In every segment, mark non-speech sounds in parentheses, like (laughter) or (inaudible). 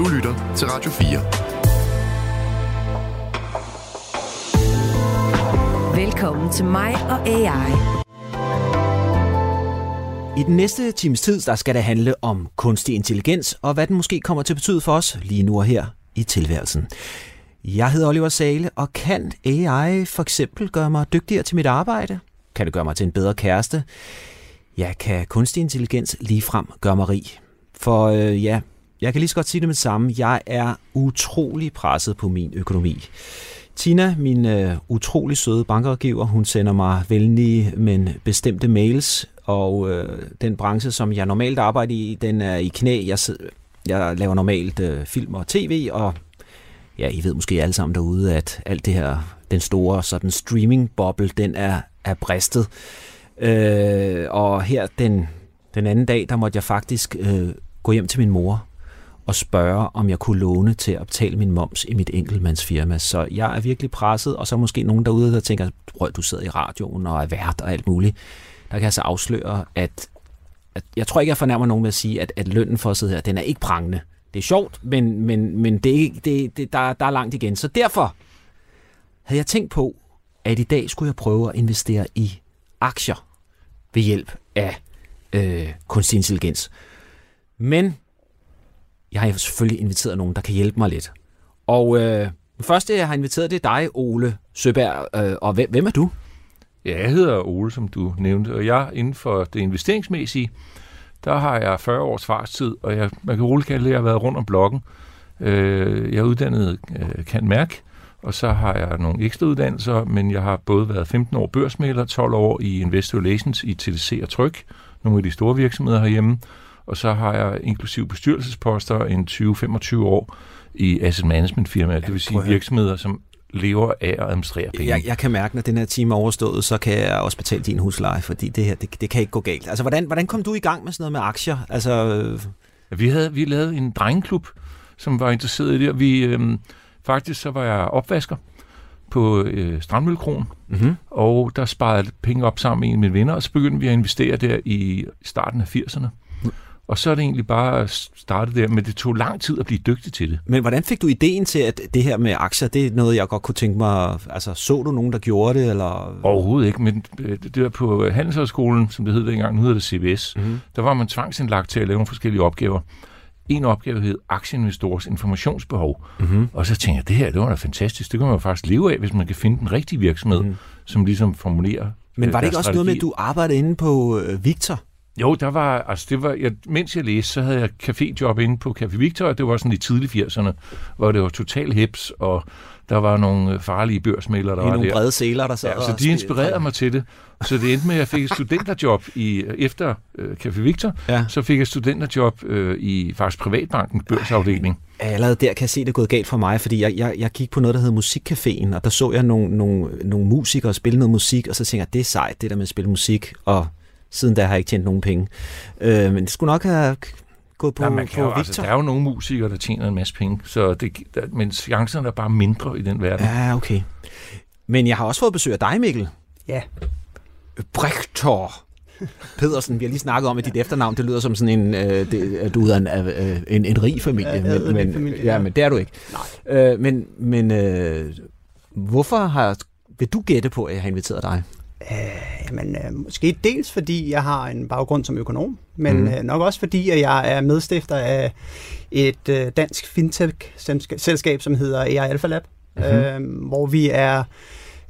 Du lytter til Radio 4. Velkommen til mig og AI. I den næste times tid, der skal det handle om kunstig intelligens, og hvad den måske kommer til at betyde for os lige nu og her i tilværelsen. Jeg hedder Oliver Sale, og kan AI for eksempel gøre mig dygtigere til mit arbejde? Kan det gøre mig til en bedre kæreste? Ja, kan kunstig intelligens ligefrem gøre mig rig? For øh, ja, jeg kan lige så godt sige det med det samme. Jeg er utrolig presset på min økonomi. Tina, min øh, utrolig søde bankrådgiver, hun sender mig venlige, men bestemte mails, og øh, den branche, som jeg normalt arbejder i, den er i knæ. Jeg, jeg laver normalt øh, film og tv, og ja, I ved måske alle sammen derude, at alt det her, den store sådan streaming-boble, den er, er bristet. Øh, og her den, den anden dag, der måtte jeg faktisk øh, gå hjem til min mor og spørge, om jeg kunne låne til at betale min moms i mit enkeltmandsfirma. Så jeg er virkelig presset, og så måske nogen derude, der tænker, prøv, du sidder i radioen og er vært og alt muligt. Der kan jeg så afsløre, at, at jeg tror ikke, jeg fornærmer nogen med at sige, at, at lønnen for at sidde her, den er ikke prangende. Det er sjovt, men, men, men det er ikke, det, det, der, der er langt igen. Så derfor havde jeg tænkt på, at i dag skulle jeg prøve at investere i aktier ved hjælp af øh, kunstig intelligens. Men jeg har selvfølgelig inviteret nogen, der kan hjælpe mig lidt. Og øh, den første, jeg har inviteret, det er dig, Ole Søberg. Øh, og hvem, hvem er du? Ja, jeg hedder Ole, som du nævnte, og jeg inden for det investeringsmæssige, der har jeg 40 års fartstid, og jeg, man kan roligt kalde det, at jeg har været rundt om blokken. Øh, jeg er uddannet øh, kan mærke, og så har jeg nogle ekstra uddannelser, men jeg har både været 15 år børsmæler, 12 år i Investor Relations i TDC og Tryk, nogle af de store virksomheder herhjemme, og så har jeg inklusiv bestyrelsesposter en 20-25 år i asset management firmaer, det vil sige virksomheder, som lever af at administrere penge. Jeg, jeg kan mærke, når den her time er overstået, så kan jeg også betale din husleje, fordi det her, det, det kan ikke gå galt. Altså, hvordan, hvordan kom du i gang med sådan noget med aktier? Altså... Vi havde vi lavede en drengeklub, som var interesseret i det, og vi, øhm, faktisk så var jeg opvasker på øh, Strandmøllekronen, mm-hmm. og der sparede penge op sammen med en af mine venner, og så begyndte vi at investere der i starten af 80'erne. Og så er det egentlig bare startet der, men det tog lang tid at blive dygtig til det. Men hvordan fik du ideen til, at det her med aktier, det er noget, jeg godt kunne tænke mig... Altså, så du nogen, der gjorde det, eller... Overhovedet ikke, men øh, det var på Handelshøjskolen, som det hed dengang, nu hedder det CBS, mm-hmm. der var man tvangsindlagt til at lave nogle forskellige opgaver. En opgave hed aktieinvestors informationsbehov. Mm-hmm. Og så tænkte jeg, det her, det var da fantastisk. Det kan man jo faktisk leve af, hvis man kan finde den rigtige virksomhed, mm. som ligesom formulerer Men var det ikke også noget med, at du arbejdede inde på øh, Victor? Jo, der var, altså det var, jeg, mens jeg læste, så havde jeg caféjob inde på Café Victor, og det var sådan i tidlige 80'erne, hvor det var total hips, og der var nogle øh, farlige børsmæler, der I var nogle der. brede sæler, der sad ja, så de inspirerede mig til det. Så det endte med, at jeg fik et studenterjob i, efter uh, Café Victor, ja. så fik jeg et studenterjob uh, i faktisk Privatbankens børsafdeling. Allerede der kan jeg se, det er gået galt for mig, fordi jeg, jeg, jeg gik på noget, der hedder Musikcaféen, og der så jeg nogle, nogle, nogle musikere spille noget musik, og så tænkte jeg, det er sejt, det der med at spille musik, og Siden da har jeg ikke tjent nogen penge. Øh, men det skulle nok have gået på, ja, man kan på jo, Victor. Altså, der er jo nogle musikere, der tjener en masse penge, så det, der, men chancerne er bare mindre i den verden. Ja, okay. Men jeg har også fået besøg af dig, Mikkel. Ja. Brektor. Pedersen, vi har lige snakket om, at dit efternavn, det lyder som sådan en, øh, det, at du er en, øh, en, en rig familie. Ja, men, men, familie, ja, men det er du ikke. Nej. Øh, men men øh, hvorfor har, vil du gætte på, at jeg har inviteret dig? Øh, jamen, øh, måske dels fordi jeg har en baggrund som økonom, men mm. øh, nok også fordi, at jeg er medstifter af et øh, dansk fintech-selskab, som hedder AI Alpha Lab, mm-hmm. øh, hvor vi er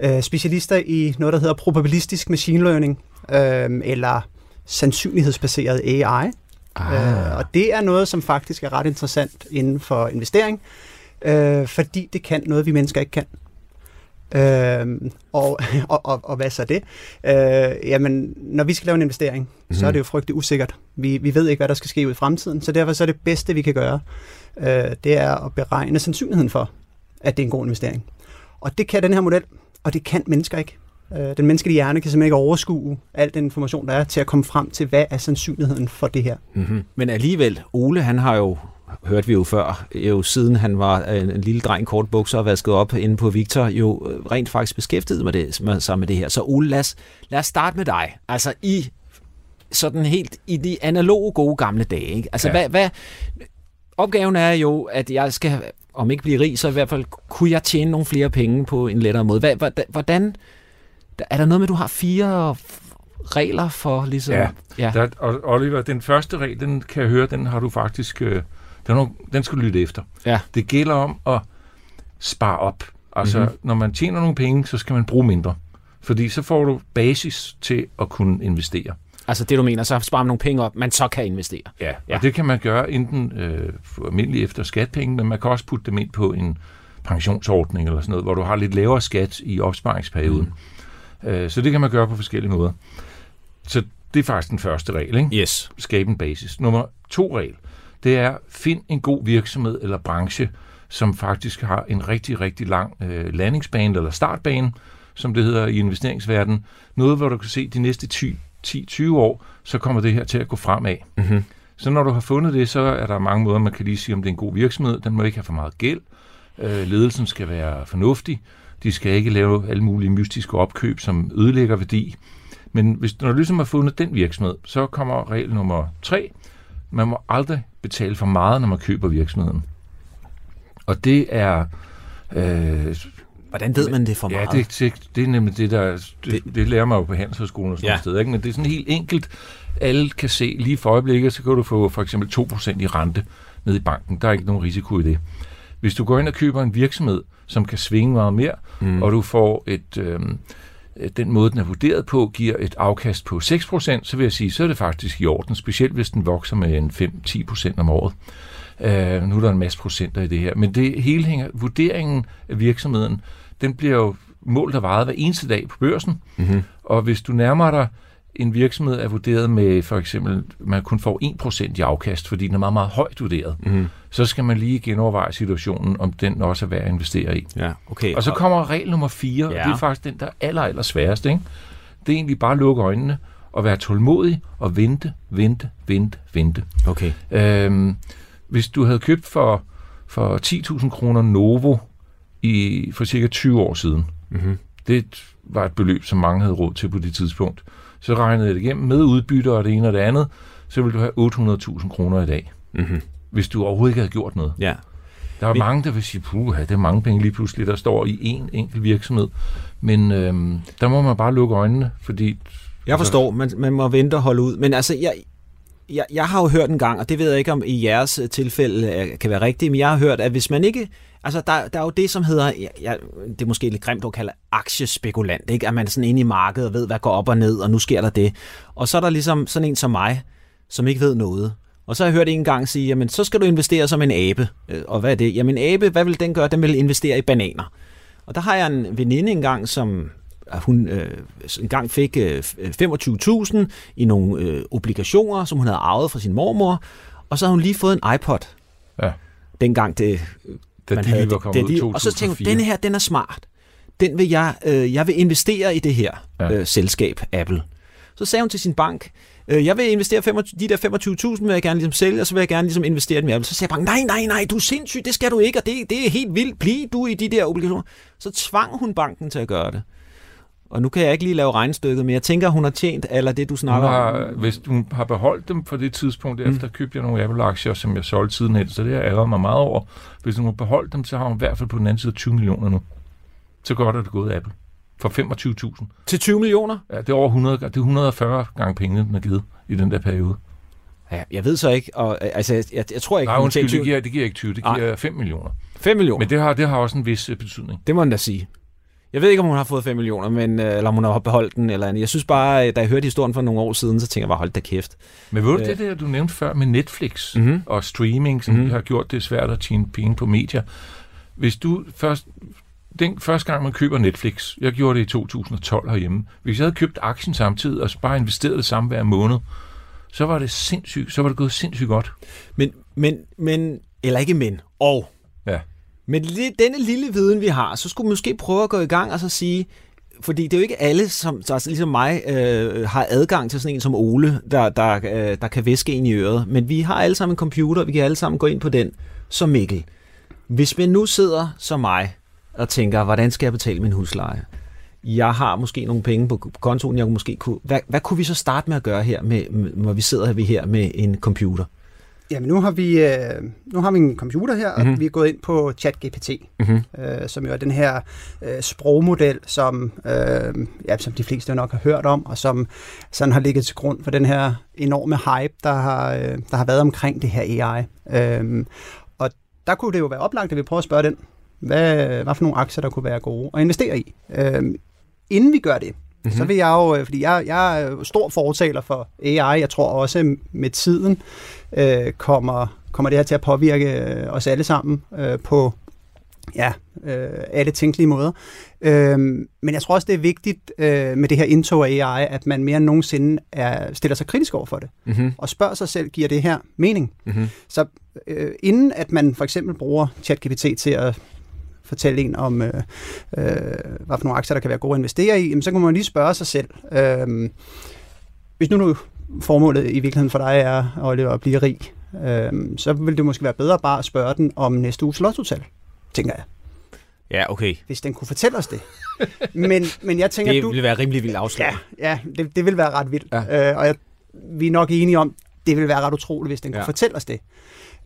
øh, specialister i noget, der hedder probabilistisk machine learning, øh, eller sandsynlighedsbaseret AI. Ah. Øh, og det er noget, som faktisk er ret interessant inden for investering, øh, fordi det kan noget, vi mennesker ikke kan. Øh, og, (laughs) og, og, og hvad så det? Øh, jamen, når vi skal lave en investering, mm. så er mhm. det jo frygteligt usikkert. Vi, vi ved ikke, hvad der skal ske ud i fremtiden, så derfor så er det bedste, vi kan gøre, øh, det er at beregne sandsynligheden for, at det er en god investering. Og det kan den her model, og det kan mennesker ikke. Øh, den menneskelige hjerne kan simpelthen ikke overskue al den information, der er, til at komme frem til, hvad er sandsynligheden for det her. Mm-hmm. Men alligevel, Ole, han har jo hørte vi jo før, jo siden han var en, en lille dreng, kort bukser og vasket op inde på Victor, jo øh, rent faktisk beskæftiget med det, med, sig med det her. Så Ole, lad os, lad os starte med dig. Altså i sådan helt i de analoge gode gamle dage. Ikke? Altså ja. hvad, hvad, opgaven er jo, at jeg skal, om ikke blive rig, så i hvert fald kunne jeg tjene nogle flere penge på en lettere måde. Hvad, hvordan- hvordan, er der noget med, at du har fire regler for ligesom... Ja. ja. Der, og Oliver, den første regel, den kan jeg høre, den har du faktisk, øh, den, den skal du lytte efter. Ja. Det gælder om at spare op. Altså, Mhm. mm-hmm. når man tjener nogle penge, så skal man bruge mindre. Fordi så får du basis til at kunne investere. Altså det, du mener, så sparer man nogle penge op, man så kan investere. Ja, Ja. og det kan man gøre enten øh, for almindelig efter skatpenge, men man kan også putte dem ind på en pensionsordning eller sådan noget, hvor du har lidt lavere skat i opsparingsperioden. Mm. Øh, så det kan man gøre på forskellige måder. Så det er faktisk den første regel, ikke? Yes. Skabe en basis. Nummer to regel, det er, find en god virksomhed eller branche, som faktisk har en rigtig, rigtig lang øh, landingsbane eller startbane, som det hedder i investeringsverdenen. Noget, hvor du kan se de næste 10-20 år, så kommer det her til at gå fremad. Mm-hmm. Så når du har fundet det, så er der mange måder, man kan lige sige, om det er en god virksomhed. Den må ikke have for meget gæld. Øh, ledelsen skal være fornuftig. De skal ikke lave alle mulige mystiske opkøb, som ødelægger værdi. Men hvis, når du ligesom har fundet den virksomhed, så kommer regel nummer tre. Man må aldrig betale for meget, når man køber virksomheden. Og det er... Øh, Hvordan ved man det for ja, meget? det, det, det er nemlig det, der... Det, det, det lærer man jo på Handelshøjskolen og sådan Ja. ja. steder, ikke? Men det er sådan helt enkelt. Alle kan se lige for øjeblikket, så kan du få for eksempel 2% i rente ned i banken. Der er ikke nogen risiko i det. Hvis du går ind og køber en virksomhed, som kan svinge meget mere, mm. og du får et... Øh, den måde, den er vurderet på, giver et afkast på 6%, så vil jeg sige, så er det faktisk i orden, specielt hvis den vokser med en 5-10% om året. Uh, nu er der en masse procenter i det her, men det hele hænger, vurderingen af virksomheden, den bliver jo målt og vejet hver eneste dag på børsen, Mm-hmm. og hvis du nærmer dig en virksomhed er vurderet med for eksempel, man kun får 1% i afkast, fordi den er meget, meget højt vurderet, Mm-hmm. så skal man lige genoverveje situationen, om den også er værd at investere i. Ja, okay. Og så kommer regel nummer 4, ja. Ja. og det er faktisk den, der er aller, aller sværest. Ikke? Det er egentlig bare at lukke øjnene og være tålmodig og vente, vente, vente, vente. Okay. Øhm, hvis du havde købt for, for 10.000 kroner Novo i, for cirka 20 år siden, Mm-hmm. det var et beløb, som mange havde råd til på det tidspunkt. Så regnede jeg det igennem med udbytter og det ene og det andet, så ville du have 800.000 kroner i dag, Mm-hmm. hvis du overhovedet ikke havde gjort noget. Ja. Der er Vi- mange, der vil sige, puha, det er mange penge lige pludselig, der står i en enkelt virksomhed. Men øhm, der må man bare lukke øjnene, fordi... Jeg forstår, man, man må vente og holde ud. Men altså, jeg, jeg, jeg har jo hørt en gang, og det ved jeg ikke, om i jeres øh, tilfælde øh, kan være rigtigt, men jeg har hørt, at hvis man ikke... Altså, der, der er jo det, som hedder... Ja, det er måske lidt grimt at kalde aktiespekulant, ikke? At man er sådan inde i markedet og ved, hvad går op og ned, og nu sker der det. Og så er der ligesom sådan en som mig, som ikke ved noget. Og så har jeg hørt en gang sige, jamen, så skal du investere som en abe. Øh, og hvad er det? Jamen, en abe, hvad vil den gøre? Den vil investere i bananer. Og der har jeg en veninde engang, som hun øh, engang fik øh, 25.000 i nogle øh, obligationer, som hun havde arvet fra sin mormor, og så havde hun lige fået en iPod. Ja. Dengang det, Da man de havde var kommet det ud Og så tænkte hun, 2004. denne her, den er smart. Den vil jeg, øh, jeg vil investere i det her Ja. øh, selskab, Apple. Så sagde hun til sin bank, øh, jeg vil investere 25, de der 25.000, vil jeg gerne ligesom sælge, og så vil jeg gerne ligesom investere dem i Apple. Så sagde banken, nej, nej, nej, du er sindssyg, det skal du ikke, og det, det er helt vildt, bliv du i de der obligationer. Så tvang hun banken til at gøre det. Og nu kan jeg ikke lige lave regnstykket, men jeg tænker, hun har tjent eller det, du Hun snakker om. har, hvis hun har beholdt dem på det tidspunkt, efter købte jeg nogle Apple-aktier, som jeg solgte sidenhen, så det har jeg mig meget over. Hvis hun har beholdt dem, så har hun i hvert fald på den anden side 20 millioner nu. Så godt er det gået Apple. For 25.000. Til 20 millioner? Ja, det er over 100, det er 140 gange pengene, den er givet i den der periode. Ja, jeg ved så ikke, og øh, altså, jeg, jeg, jeg tror ikke, Nej, hun undskyld, tjente det giver, det giver ikke 20, det Nej. giver 5 millioner. 5 millioner. Men det har, det har også en vis øh, betydning. Det må man da sige. Jeg ved ikke, om hun har fået 5 millioner, men, øh, eller om hun har beholdt den. Eller andet. Jeg synes bare, øh, da jeg hørte historien for nogle år siden, så tænker jeg bare, hold da kæft. Men ved du Øh. det der, du nævnte før med Netflix Mhm. og streaming, som Mhm. har gjort det svært at tjene penge på medier. Hvis du først, den første gang man køber Netflix, jeg gjorde det i 2012 herhjemme, hvis jeg havde købt aktien samtidig og bare investeret det samme hver måned, så var det sindssygt, så var det gået sindssygt godt. Men, men, men, eller ikke men, og. Ja. Men denne lille viden, vi har, så skulle vi måske prøve at gå i gang og så sige, fordi det er jo ikke alle, som altså ligesom mig, øh, har adgang til sådan en som Ole, der, der, øh, der kan væske en i øret. Men vi har alle sammen en computer, vi kan alle sammen gå ind på den. som Mikkel, hvis man nu sidder som mig og tænker, hvordan skal jeg betale min husleje? Jeg har måske nogle penge på kontoen, jeg måske kunne... Hvad, hvad kunne vi så starte med at gøre her, med, når vi sidder vi her med en computer? Jamen, nu har vi, øh, nu har vi en computer her, mm-hmm. og Mhm. vi er gået ind på ChatGPT, Mm-hmm. øh, som jo er den her øh, sprogmodel, som, øh, ja, som de fleste nok har hørt om, og som sådan har ligget til grund for den her enorme hype, der har, øh, der har været omkring det her AI. Øh, og der kunne det jo være oplagt, at vi prøver at spørge den, hvad, hvad for nogle aktier, der kunne være gode at investere i. Øh, inden vi gør det, Mm-hmm. Så vil jeg jo, øh, fordi jeg, jeg er stor fortaler for AI, jeg tror også med tiden øh, kommer, kommer det her til at påvirke øh, os alle sammen øh, på ja, øh, alle tænkelige måder. Øh, men jeg tror også, det er vigtigt øh, med det her indtog af AI, at man mere end nogensinde er, stiller sig kritisk over for det, Mm-hmm. og spørger sig selv, giver det her mening? Mm-hmm. Så øh, inden at man for eksempel bruger ChatGPT til at fortælle en om, øh, øh, hvad for nogle aktier, der kan være gode at investere i, jamen, så kan man lige spørge sig selv, øh, hvis nu, nu formålet i virkeligheden for dig er Oliver, at blive rig, øh, så vil det måske være bedre bare at spørge den om næste uges lottotal, tænker jeg, Ja, okay. hvis den kunne fortælle os det. Men, men jeg tænker, (laughs) Det du... ville være rimelig vildt afslag. Ja, ja det, det vil være ret vildt. Ja. Øh, og jeg, vi er nok enige om, det vil være ret utroligt, hvis den kunne Ja. fortælle os det.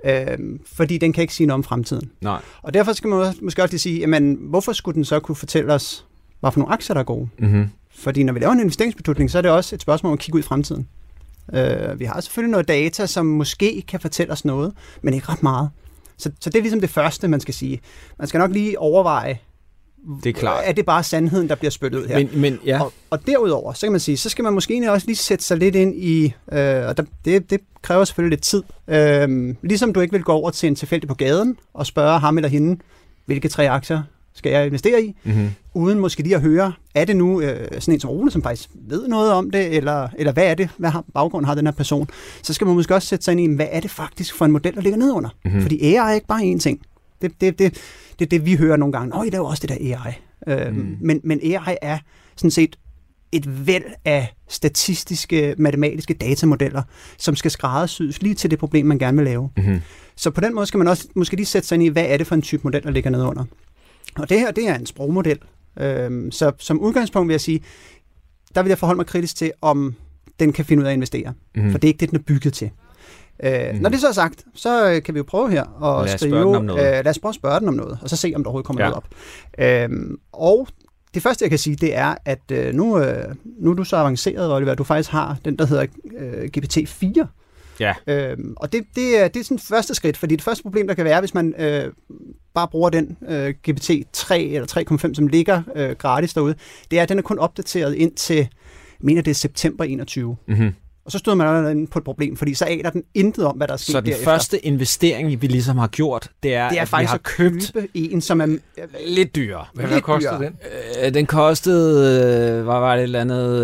Øh, fordi den kan ikke sige noget om fremtiden. Nej. Og derfor skal man måske også lige sige, jamen, hvorfor skulle den så kunne fortælle os, hvad for nogle aktier, der er gode? Mm-hmm. Fordi når vi laver en investeringsbeslutning, så er det også et spørgsmål om at kigge ud i fremtiden. Øh, vi har selvfølgelig noget data, som måske kan fortælle os noget, men ikke ret meget. Så, så det er ligesom det første, man skal sige. Man skal nok lige overveje, Det er klart. er det bare sandheden, der bliver spyttet ud her? Men, men ja. Og, og derudover, så kan man sige, så skal man måske også lige sætte sig lidt ind i, øh, og der, det, det kræver selvfølgelig lidt tid. Øh, ligesom du ikke vil gå over til en tilfældig på gaden og spørge ham eller hende, hvilke tre aktier skal jeg investere i, Mm-hmm. uden måske lige at høre, er det nu øh, sådan en som Rune, som faktisk ved noget om det, eller, eller hvad er det, hvad har, baggrund har den her person, så skal man måske også sætte sig ind i, hvad er det faktisk for en model, der ligger nedunder. Mhm. Mm-hmm. Fordi AI er ikke bare én ting. Det er det, det, det, det, vi hører nogle gange. Nå, I laver også det der AI. Øh, Mm. men, men AI er sådan set et væld af statistiske, matematiske datamodeller, som skal skræddersys lige til det problem, man gerne vil lave. Mm-hmm. Så på den måde skal man også måske lige sætte sig ind i, hvad er det for en type model, der ligger nedunder. Og det her, det er en sprogmodel. Øhm, så som udgangspunkt vil jeg sige, der vil jeg forholde mig kritisk til, om den kan finde ud af at investere. Mm-hmm. Mm. For det er ikke det, den er bygget til. Øh, mm. Når det så er sagt, så øh, kan vi jo prøve her at Lad skrive. Øh, lad os prøve at spørge den om noget, og så se, om der overhovedet kommer Ja. noget op. Øhm, og det første, jeg kan sige, det er, at øh, nu, øh, nu er du så avanceret, Oliver, at du faktisk har den, der hedder øh, GPT-4. Ja. Øhm, og det, det, er, det er sådan første skridt, fordi det første problem, der kan være, hvis man øh, bare bruger den øh, GPT-3 eller 3.5, som ligger øh, gratis derude, det er, at den er kun opdateret ind til, jeg mener det er september 21. Mm-hmm. Og så stod man allerede på et problem, fordi så aner den intet om, hvad der er sket Så den derefter. første investering, vi ligesom har gjort, det er, det er at vi faktisk har at købt købe en, som er... lidt dyrere. Hvad, hvad koster dyrere. den? Øh, den kostede, øh, hvad var det, et eller andet?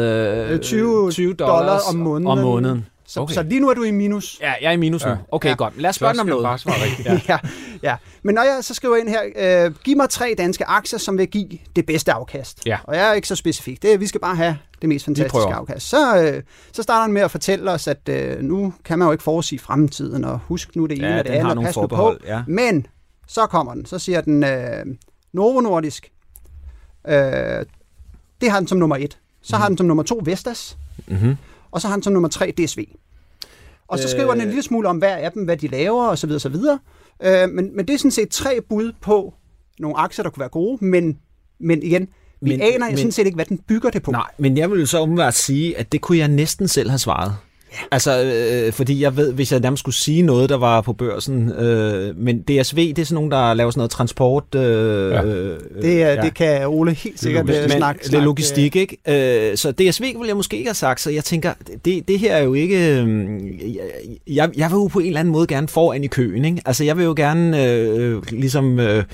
Øh, 20 dollar om måneden. Om måneden. Så, Okay. så lige nu er du i minus. Ja, jeg er i minus nu. Ja. Okay, Ja. godt. Lad os spørge om noget. bare svare rigtigt. Ja. (laughs) ja, (laughs) ja. Men når jeg så skriver ind her, øh, giv mig tre danske aktier, som vil give det bedste afkast. Ja. Og jeg er ikke så specifik. Det, vi skal bare have det mest fantastiske afkast. Så, øh, så starter han med at fortælle os, at øh, nu kan man jo ikke forudsige fremtiden, og husk nu det ene Ja, og det andet, og pas nu på. Ja. Men så kommer den. Så siger den øh, Novo Nordisk. Øh, det har den som nummer et. Så Mhm. har den som nummer to Vestas. Mm-hmm. Og så har den som nummer tre DSV. Og så Øh. skriver den en lille smule om hver af dem, hvad de laver osv. osv. Øh, men, men det er sådan set tre bud på nogle aktier, der kunne være gode, men, men igen, vi men, aner men- sådan set ikke, hvad den bygger det på. Nej, men jeg vil så umiddelbart sige, at det kunne jeg næsten selv have svaret. Ja. Altså, øh, fordi jeg ved, hvis jeg nærmest skulle sige noget, der var på børsen, øh, men DSV, det er sådan nogen, der laver sådan noget transport. Øh, Ja. øh, Det, er, ja. det kan Ole helt sikkert logistik. øh, Men snakke. det er snakke, logistik, ikke? Øh, så DSV ville jeg måske ikke have sagt, så jeg tænker, det, det her er jo ikke... Øh, jeg, jeg vil jo på en eller anden måde gerne foran i køen, ikke? Altså, jeg vil jo gerne øh, ligesom... Øh,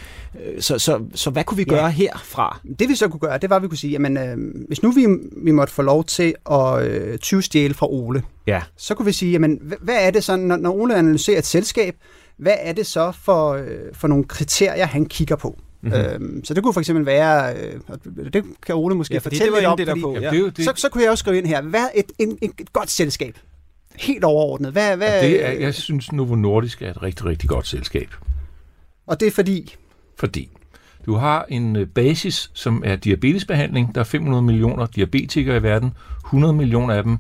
så, så, så hvad kunne vi Ja. gøre herfra? Det vi så kunne gøre, det var, at vi kunne sige, jamen, øh, hvis nu vi, vi måtte få lov til at øh, tyvstjæle fra Ole, Ja. så kunne vi sige, jamen, hva- hvad er det så, når, når Ole analyserer et selskab, hvad er det så for, øh, for nogle kriterier, han kigger på? Mhm. Mm-hmm. Øhm, så det kunne for eksempel være, øh, det kan Ole måske Ja, fortælle det var lidt om, egentlig det, der fordi, på. Jamen, det det, så, så kunne jeg også skrive ind her, hvad er et, en, et, et godt selskab? Helt overordnet. Hvad, hvad, Ja, det er, jeg synes, Novo Nordisk er et rigtig, rigtig godt selskab. Og det er fordi, Fordi du har en øh, basis, som er diabetesbehandling. Der er 500 millioner diabetikere i verden. 100 millioner af dem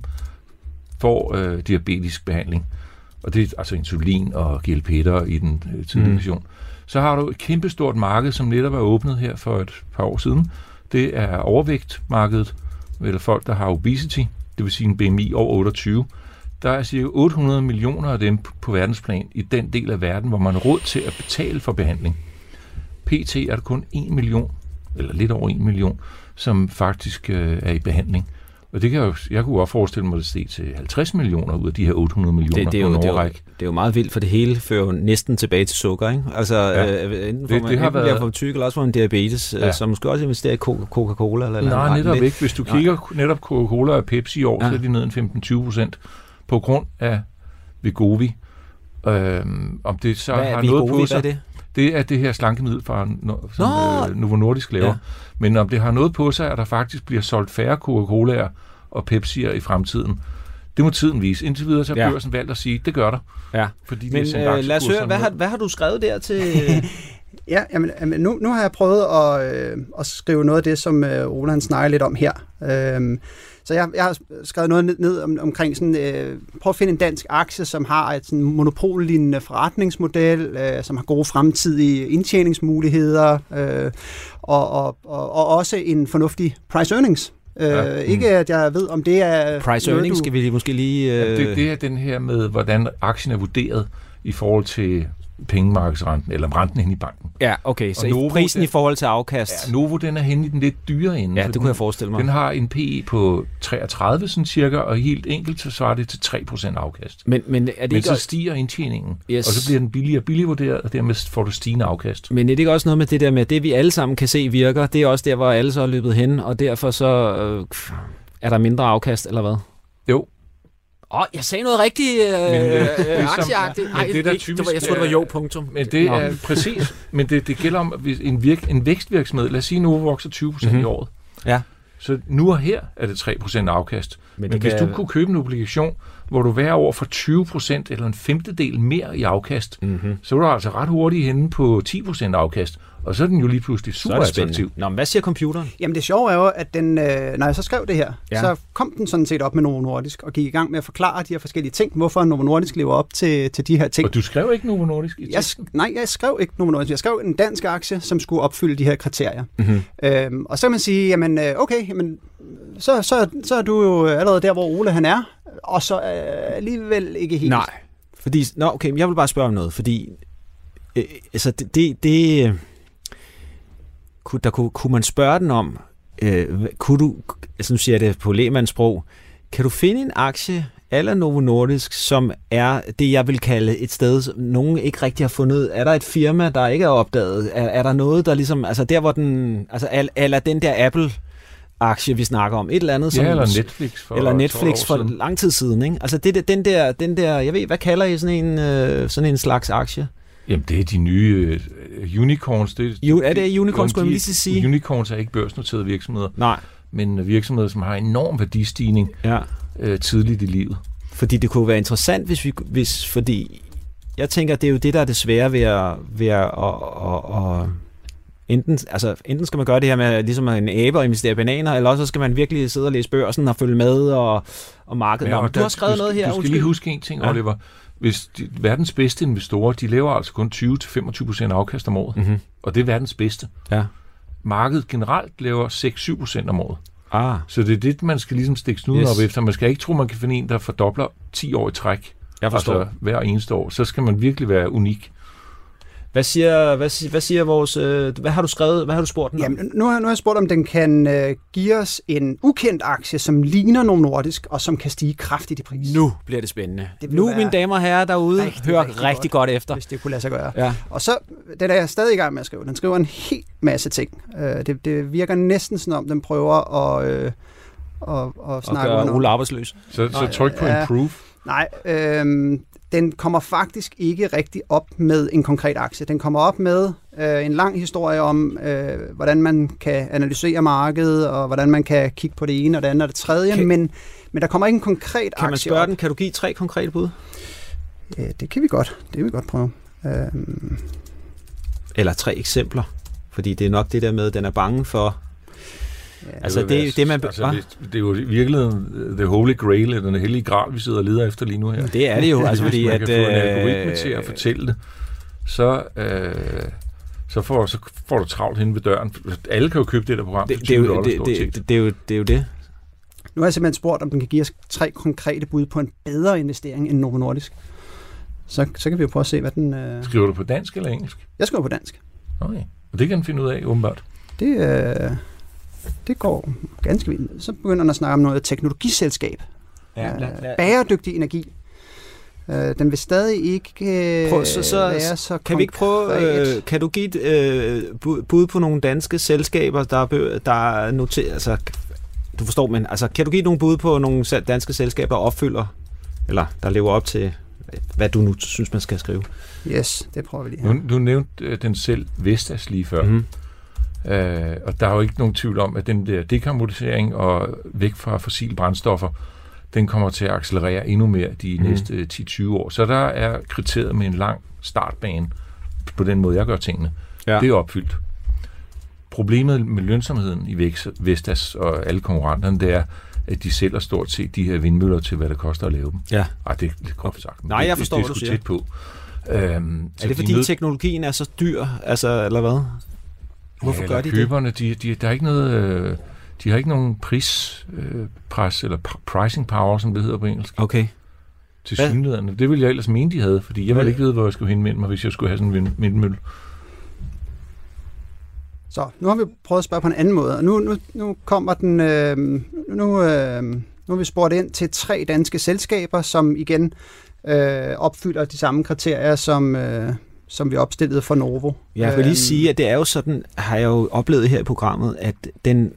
får øh, diabetisk behandling. og det er altså insulin og GLP-1'er i den øh, tidlige Mm. version. Så har du et kæmpestort marked, som netop er åbnet her for et par år siden. Det er overvægtmarkedet, eller folk, der har obesity, det vil sige en BMI over 28. Der er cirka 800 millioner af dem på verdensplan i den del af verden, hvor man har råd til at betale for behandling. PT er der kun 1 million, eller lidt over 1 million, som faktisk øh, er i behandling. Og det kan jeg, jo, jeg kunne også forestille mig, at det steg til 50 millioner ud af de her 800 millioner Det, det, er på jo, en det, er jo, det er jo meget vildt, for det hele fører jo næsten tilbage til sukker, ikke? Altså, Ja. øh, enten får Det- man, det har enten bliver været- for tyk, eller også får man diabetes, Ja. ja. så måske også investere i Co- Coca-Cola. Eller Nej, eller netop lidt. ikke. Hvis du Nej. kigger netop Coca-Cola og Pepsi i år, ja. Så er de ned en 15-20 procent på grund af Vegovi. Øhm, om det så Hvad har er noget på Hvad sig, er det? Det er det her slankemiddel, fra, no- som Nå! øh, Novo Nordisk laver. Ja. Men om det har noget på sig, at der faktisk bliver solgt færre Coca-Colaer og Pepsi'er i fremtiden, det må tiden vise. Indtil videre så har Ja. børsen valgt at sige, det gør der. Ja. Fordi Men har sendt øh, lad os høre, hvad har, hvad har du skrevet der til... (laughs) Ja, jamen, jamen nu, nu har jeg prøvet at, øh, at skrive noget af det, som øh, han snakker lidt om her. Øhm, så jeg, jeg har skrevet noget ned, ned om, omkring sådan, øh, prøv at finde en dansk aktie, som har et sådan monopollignende forretningsmodel, øh, som har gode fremtidige indtjeningsmuligheder, øh, og, og, og, og også en fornuftig price earnings. Øh, Ja. Ikke at jeg ved, om det er Price earnings du- skal vi lige- måske lige... Øh, Ja, det, det er den her med, hvordan aktien er vurderet i forhold til pengemarkedsrenten, eller renten hen i banken. Ja, okay, så Og Novo, prisen den- i forhold til afkast... Ja, Novo, den er henne i den lidt dyre ende. Ja, det kunne jeg forestille mig. Den har en PE på 33 sådan cirka, og helt enkelt så svarer det til 3% afkast. Men, men er det Men ikke... så stiger indtjeningen, Yes. og så bliver den billigere og billigere vurderet, og dermed får du stigende afkast. Men er det ikke også noget med det der med, det vi alle sammen kan se virker, det er også der, hvor alle så er løbet hen, og derfor så øh, er der mindre afkast, eller hvad? Jo, Åh, oh, jeg sagde noget rigtigt øh, Men, øh, øh, som- aktieagtigt. Nej, det er da ikke, typisk, det var, jeg tror, det var jo, punktum. men det Nå. er præcis. Men det, det gælder om hvis en, virk, en vækstvirksomhed. Lad os sige, at Novo vokser 20% mm-hmm. i Mhm. året. Ja. Så nu og her er det 3% afkast. Men, Men hvis kan- du kunne købe en obligation, hvor du hver år får 20% eller en femtedel mere i afkast, Mm-hmm. så er du altså ret hurtigt henne på 10% afkast. Og så er den jo lige pludselig super er attraktiv. Nå, men hvad siger computeren? Jamen det sjove er jo, at den, øh, når jeg så skrev det her, Ja. så kom den sådan set op med Novo Nordisk og gik i gang med at forklare de her forskellige ting, hvorfor Novo Nordisk lever op til, til de her ting. Og du skrev ikke Novo Nordisk i Jeg, nej, jeg skrev ikke Novo Nordisk. Jeg skrev en dansk aktie, som skulle opfylde de her kriterier. Mm-hmm. Øhm, og så kan man sige, jamen øh, okay, jamen, så, så, så er du jo allerede der, hvor Ole han er, og så øh, alligevel ikke helt. Nej, fordi, nå, okay, men jeg vil bare spørge om noget, fordi øh, altså det, det, det øh, kunne, der kunne, kunne man spørge den om, øh, kunne du, altså nu siger jeg det på lemandsprog, kan du finde en aktie eller Novo Nordisk, som er det, jeg vil kalde et sted, som nogen ikke rigtig har fundet. Er der et firma, der ikke er opdaget? Er, er der noget, der ligesom, altså der hvor den, altså al- eller den der Apple aktie, vi snakker om, et eller andet, som, Ja, eller Netflix for eller et Netflix for lang tid siden, ikke? Altså det, den der, den der, jeg ved, hvad kalder I sådan en, øh, sådan en slags aktie? Jamen, det er de nye uh, unicorns. Det, Jo, er det unicorns, skulle jeg lige sige? Unicorns er ikke børsnoterede virksomheder, Nej, men virksomheder, som har enorm værdistigning ja. uh, tidligt i livet. Fordi det kunne være interessant, hvis vi, hvis, fordi jeg tænker, det er jo det, der er det svære ved at, ved at, at, at, at enten, altså, enten skal man gøre det her med ligesom en abe og investere i bananer, eller også så skal man virkelig sidde og læse børsen og følge med og, og markedet. Ja, og du der- har skrevet du, noget her, Du skal undskyld. lige huske en ting, Ja. Oliver. Hvis de, verdens bedste investorer, de laver altså kun 20-25% afkast om året. Mm-hmm. Og det er verdens bedste. Ja. Markedet generelt laver 6-7% om året. Ah, Så det er det, man skal ligesom stikke snuden yes. op efter. Man skal ikke tro, man kan finde en, der fordobler 10 år i træk. jeg forstår. Altså hver eneste år. Så skal man virkelig være unik. Hvad siger, hvad, siger, hvad siger vores... Øh, hvad har du skrevet? Hvad har du spurgt den om? Jamen, nu har, nu har jeg spurgt, om den kan øh, give os en ukendt aktie, som ligner Novo Nordisk, og som kan stige kraftigt i pris. Nu bliver det spændende. Det nu, være mine damer og herrer derude, rigtig, hør rigtig rigtig, godt. efter. Hvis det kunne lade sig gøre. Ja. Og så, den er jeg stadig i gang med at skrive. Den skriver en hel masse ting. Øh, det, det virker næsten som om, den prøver at, øh, at Og snakke gøre udenom. Ole arbejdsløs. Så, så Nej, tryk på ja. improve. Nej, øh, den kommer faktisk ikke rigtig op med en konkret aktie. Den kommer op med øh, en lang historie om, øh, hvordan man kan analysere markedet, og hvordan man kan kigge på det ene og det andet og det tredje, Kan- kan, men, men der kommer ikke en konkret Kan man aktie spørge op. den, kan du give tre konkrete bud? Ja, det kan vi godt. Det kan vi godt prøve. Øh, Eller tre eksempler. Fordi det er nok det der med, at den er bange for... Altså, vil det være- det, man... Altså, hvis- det er jo i virkeligheden uh, the holy grail, eller den hellige gral, vi sidder og leder efter lige nu her. Det er det jo, (laughs) altså Hvis fordi man at... kan få en algoritme øh, til at fortælle det, så, øh, så, får, så får du travlt hen ved døren. Alle kan jo købe det der program det, for det, er 20 jo, dollars det, det, det, det, er jo, det er jo det. Nu har jeg simpelthen spurgt, om den kan give os tre konkrete bud på en bedre investering end Novo Nordisk. Så, så kan vi jo prøve at se, hvad den... Øh... Skriver du på dansk eller engelsk? Jeg skriver på dansk. Okay. Og det kan den finde ud af, åbenbart. Det, øh... det går ganske vildt. Så begynder den at snakke om noget teknologiselskab. Ja, Øh, lad- lad- Bæredygtig energi. Øh, den vil stadig ikke øh, Prøv, så- så- være så Kan vi ikke prøve, konkret. øh, kan du give et øh, bud- på nogle danske selskaber, der er, der er noteret, altså, du forstår, men altså, kan du give nogle bud på nogle danske selskaber, der opfylder, eller der lever op til, hvad du nu synes, man skal skrive? Yes, det prøver vi lige her. du nævnte øh, den selv, Vestas, lige før. Mm-hmm. Øh, og der er jo ikke nogen tvivl om, at den der dekarbonisering og væk fra fossile brændstoffer, den kommer til at accelerere endnu mere de mm. næste øh, 10-20 år. Så der er kriteriet med en lang startbane på den måde, jeg gør tingene. Ja. Det er opfyldt. Problemet med lønsomheden i Vestas og alle konkurrenterne, det er, at de sælger stort set de her vindmøller til, hvad det koster at lave dem. Ja. Ej, det er groft sagt. Nej, det- jeg det- forstår, det, hvad du siger. tæt på. Øhm, Er det fordi teknologien er så dyr, altså, eller hvad? Hvorfor ja, gør de køberne, de, de, der er ikke noget, øh, de har ikke nogen pris, øh, eller pr- pricing power, som det hedder på engelsk, det? Okay. til Hvad? synligheden. Det ville jeg ellers mene, de havde, fordi jeg ville ikke vide, hvor jeg skulle henvende mig, hvis jeg skulle have sådan en vind- vindmølle. Så, nu har vi prøvet at spørge på en anden måde, og nu, nu, nu kommer den... Øh, nu, øh, nu har vi spurgt ind til tre danske selskaber, som igen øh, opfylder de samme kriterier, som, øh, som vi opstillede for Novo. Jeg vil lige Øhm, sige, at det er jo sådan, har jeg jo oplevet her i programmet, at den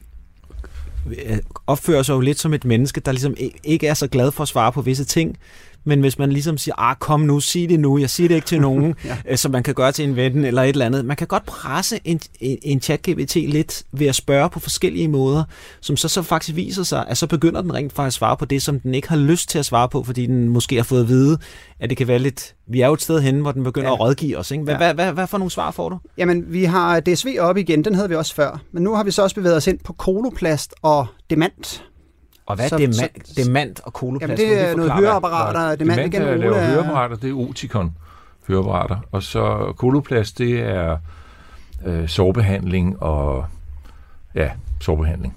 øh, opfører sig jo lidt som et menneske, der ligesom ikke er så glad for at svare på visse ting, men hvis man ligesom siger, ah, kom nu, sig det nu, jeg siger det ikke til nogen, (laughs) Ja. ja. som man kan gøre til en ven eller et eller andet. Man kan godt presse en, en, en chat-GPT lidt ved at spørge på forskellige måder, som så, så faktisk viser sig, at så begynder den rent faktisk at svare på det, som den ikke har lyst til at svare på, fordi den måske har fået at vide, at det kan være lidt... Vi er jo et sted hen, hvor den begynder Ja. at rådgive os. Ikke? Hvad, ja. hvad, hvad, hvad for nogle svar får du? Jamen, vi har DSV op igen, den havde vi også før. Men nu har vi så også bevæget os ind på koloplast og demant. Og hvad Så- er demant, så- demant og koloplast? Jamen, det er noget høreapparater. Demant Demant, igen, der laver er- høreapparater, det er Oticon høreapparater. Og så koloplast, det er øh, sårbehandling og ja, sårbehandling.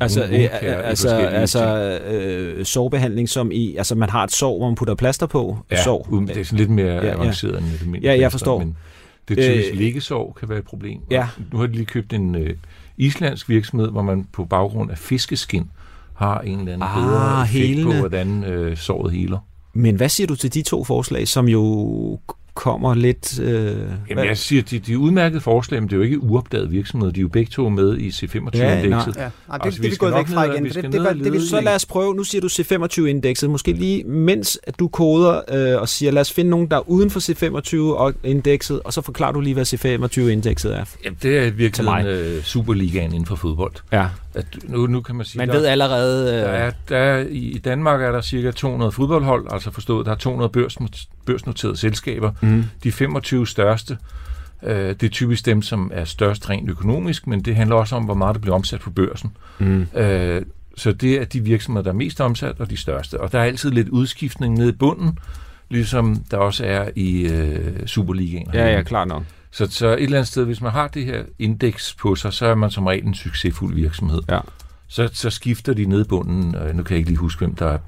Altså, øh, altså, altså øh, sårbehandling som i, altså man har et sår, hvor man putter plaster på. Ja, sår. uden, det er sådan lidt mere Ja, ja. avanceret end det almindelige Ja, jeg plaster, forstår. Men det er typisk Øh, liggesår kan være et problem. Ja. Nu har de lige købt en øh, islandsk virksomhed, hvor man på baggrund af fiskeskin har en eller anden Ah, bedre effekt helende. på, hvordan øh, såret heler. Men hvad siger du til de to forslag, som jo kommer lidt... Øh, Jamen, jeg siger, de, de er udmærkede forslag, men det er jo ikke uopdagede virksomheder. De er jo begge to med i C25-indekset. Ja, nej. Ja, Ej, det, Altså, det vi gået nok væk fra igen. vi Det, det, det, vi, lede så lad os prøve, nu siger du C25-indekset, måske lige mens at du koder øh, og siger, lad os finde nogen, der er uden for C25-indekset, og så forklarer du lige, hvad C25-indekset er. Jamen, det er virkelig øh, Superligaen inden for fodbold. Ja. At nu, nu kan man sige, Man der, ved allerede... der Øh, er, der er, i, Danmark er der cirka 200 fodboldhold, altså forstået, der er 200 børsnot- børsnoterede selskaber. mm, De 25 største, øh, det er typisk dem, som er størst rent økonomisk, men det handler også om, hvor meget der bliver omsat på børsen. mm. Øh, så det er de virksomheder, der er mest omsat, og de største. Og der er altid lidt udskiftning nede i bunden, ligesom der også er i øh, Superligaen. Ja, ja, klart nok. Så, så et eller andet sted, hvis man har det her indeks på sig, så er man som regel en succesfuld virksomhed. Ja. Så, så skifter de ned i bunden. Øh, nu kan jeg ikke lige huske, hvem der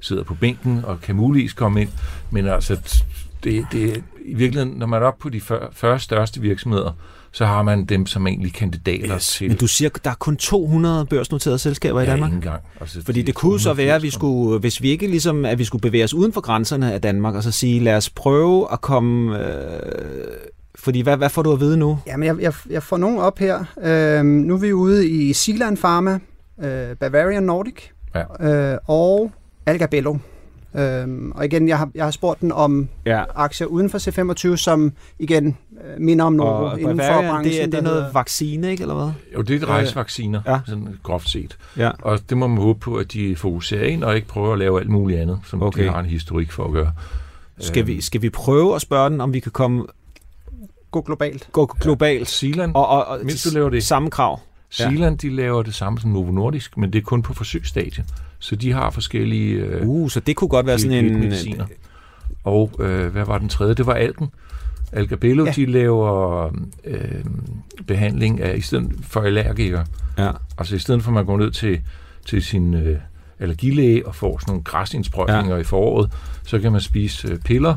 sidder på bænken og kan muligvis komme ind. Men altså, det, det, i virkeligheden, når man er oppe på de 40, 40 største virksomheder, så har man dem som egentlig kandidater Yes. til... Men du siger, der er kun 200 børsnoterede selskaber i ja, Danmark? ikke engang. Altså, Fordi de det kunne så være, at vi 180 skulle, hvis vi ikke ligesom, at vi skulle bevæge os uden for grænserne af Danmark, og så sige, lad os prøve at komme... Øh, fordi hvad, hvad får du at vide nu? Jamen, jeg, jeg, jeg får nogen op her. Øhm, nu er vi ude i Sealand Pharma, øh, Bavarian Nordic Ja. øh, og Algabello. Øhm, og igen, jeg har, jeg har spurgt den om Ja, aktier uden for C25, som igen øh, minder om Novo og inden for branchen. det er, det er noget hedder- vaccine, ikke, eller hvad? Jo, det er et rejsevacciner, Ja. sådan groft set. Ja. Og det må man håbe på, at de fokuserer ind og ikke prøver at lave alt muligt andet, som Okay. okay. de har en historik for at gøre. Skal vi, skal vi prøve at spørge den, om vi kan komme Gå globalt. gå globalt? Sealand, Og, og, og Mens du laver det. samme krav. Zealand, de laver det samme som Novo Nordisk, men det er kun på forsøgsstadie. Så de har forskellige øh, Uh, så det kunne godt være sådan en... mediciner. Og øh, hvad var den tredje? Det var Alken. Algabello, Ja. ja. de laver øh, behandling af, i stedet for allergikere. Ja. Altså i stedet for at man går ned til, til sin øh, allergilæge og får sådan nogle græsindsprøjtninger ja. i foråret, så kan man spise øh, piller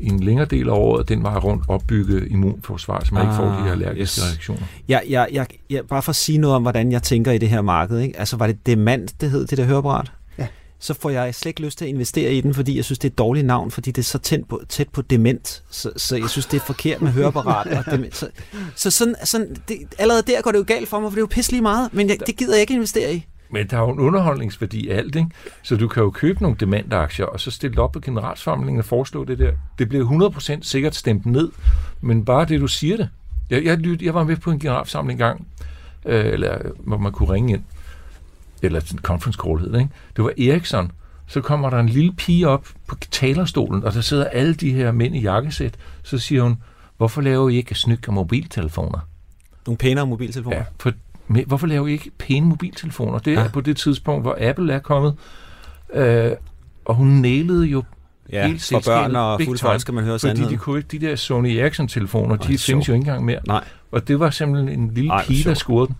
en længere del af året, den var rundt opbygge immunforsvar, så man ah, ikke får de Ah, her allergiske yes. reaktioner. Jeg, jeg, jeg, jeg, bare for at sige noget om, hvordan jeg tænker i det her marked. Ikke? Altså, var det Demand, det hed, det der høreapparat? Ja. Så får jeg slet ikke lyst til at investere i den, fordi jeg synes, det er et dårligt navn, fordi det er så tæt på, tæt på dement. Så, så jeg synes, det er forkert med høreapparat og dement. Så, så sådan, sådan det, allerede der går det jo galt for mig, for det er jo pisselig meget, men jeg, det gider jeg ikke investere i. Men der er jo en underholdningsværdi i alt, ikke? Så du kan jo købe nogle dementaktier, og så stille op på generalforsamlingen og foreslå det der. Det bliver 100% sikkert stemt ned, men bare det, du siger det. Jeg, jeg, jeg var med på en generalforsamling engang, øh, eller, hvor man kunne ringe ind, eller en conference call hed det, ikke? Det var Ericsson. Så kommer der en lille pige op på talerstolen, og der sidder alle de her mænd i jakkesæt. Så siger hun, hvorfor laver I ikke snyk af mobiltelefoner? Nogle pænere mobiltelefoner. Ja, for, men hvorfor laver I ikke pæne mobiltelefoner? Det er Ja. ja. på det tidspunkt, hvor Apple er kommet. Øh, og hun nailede jo ja helt for børn og fulde folk skal man høre fordi sandheden. de, kunne ikke, de der Sony Ericsson-telefoner, de så. findes jo ikke engang mere. Nej. Og det var simpelthen en lille Ej, pige, der scorede den.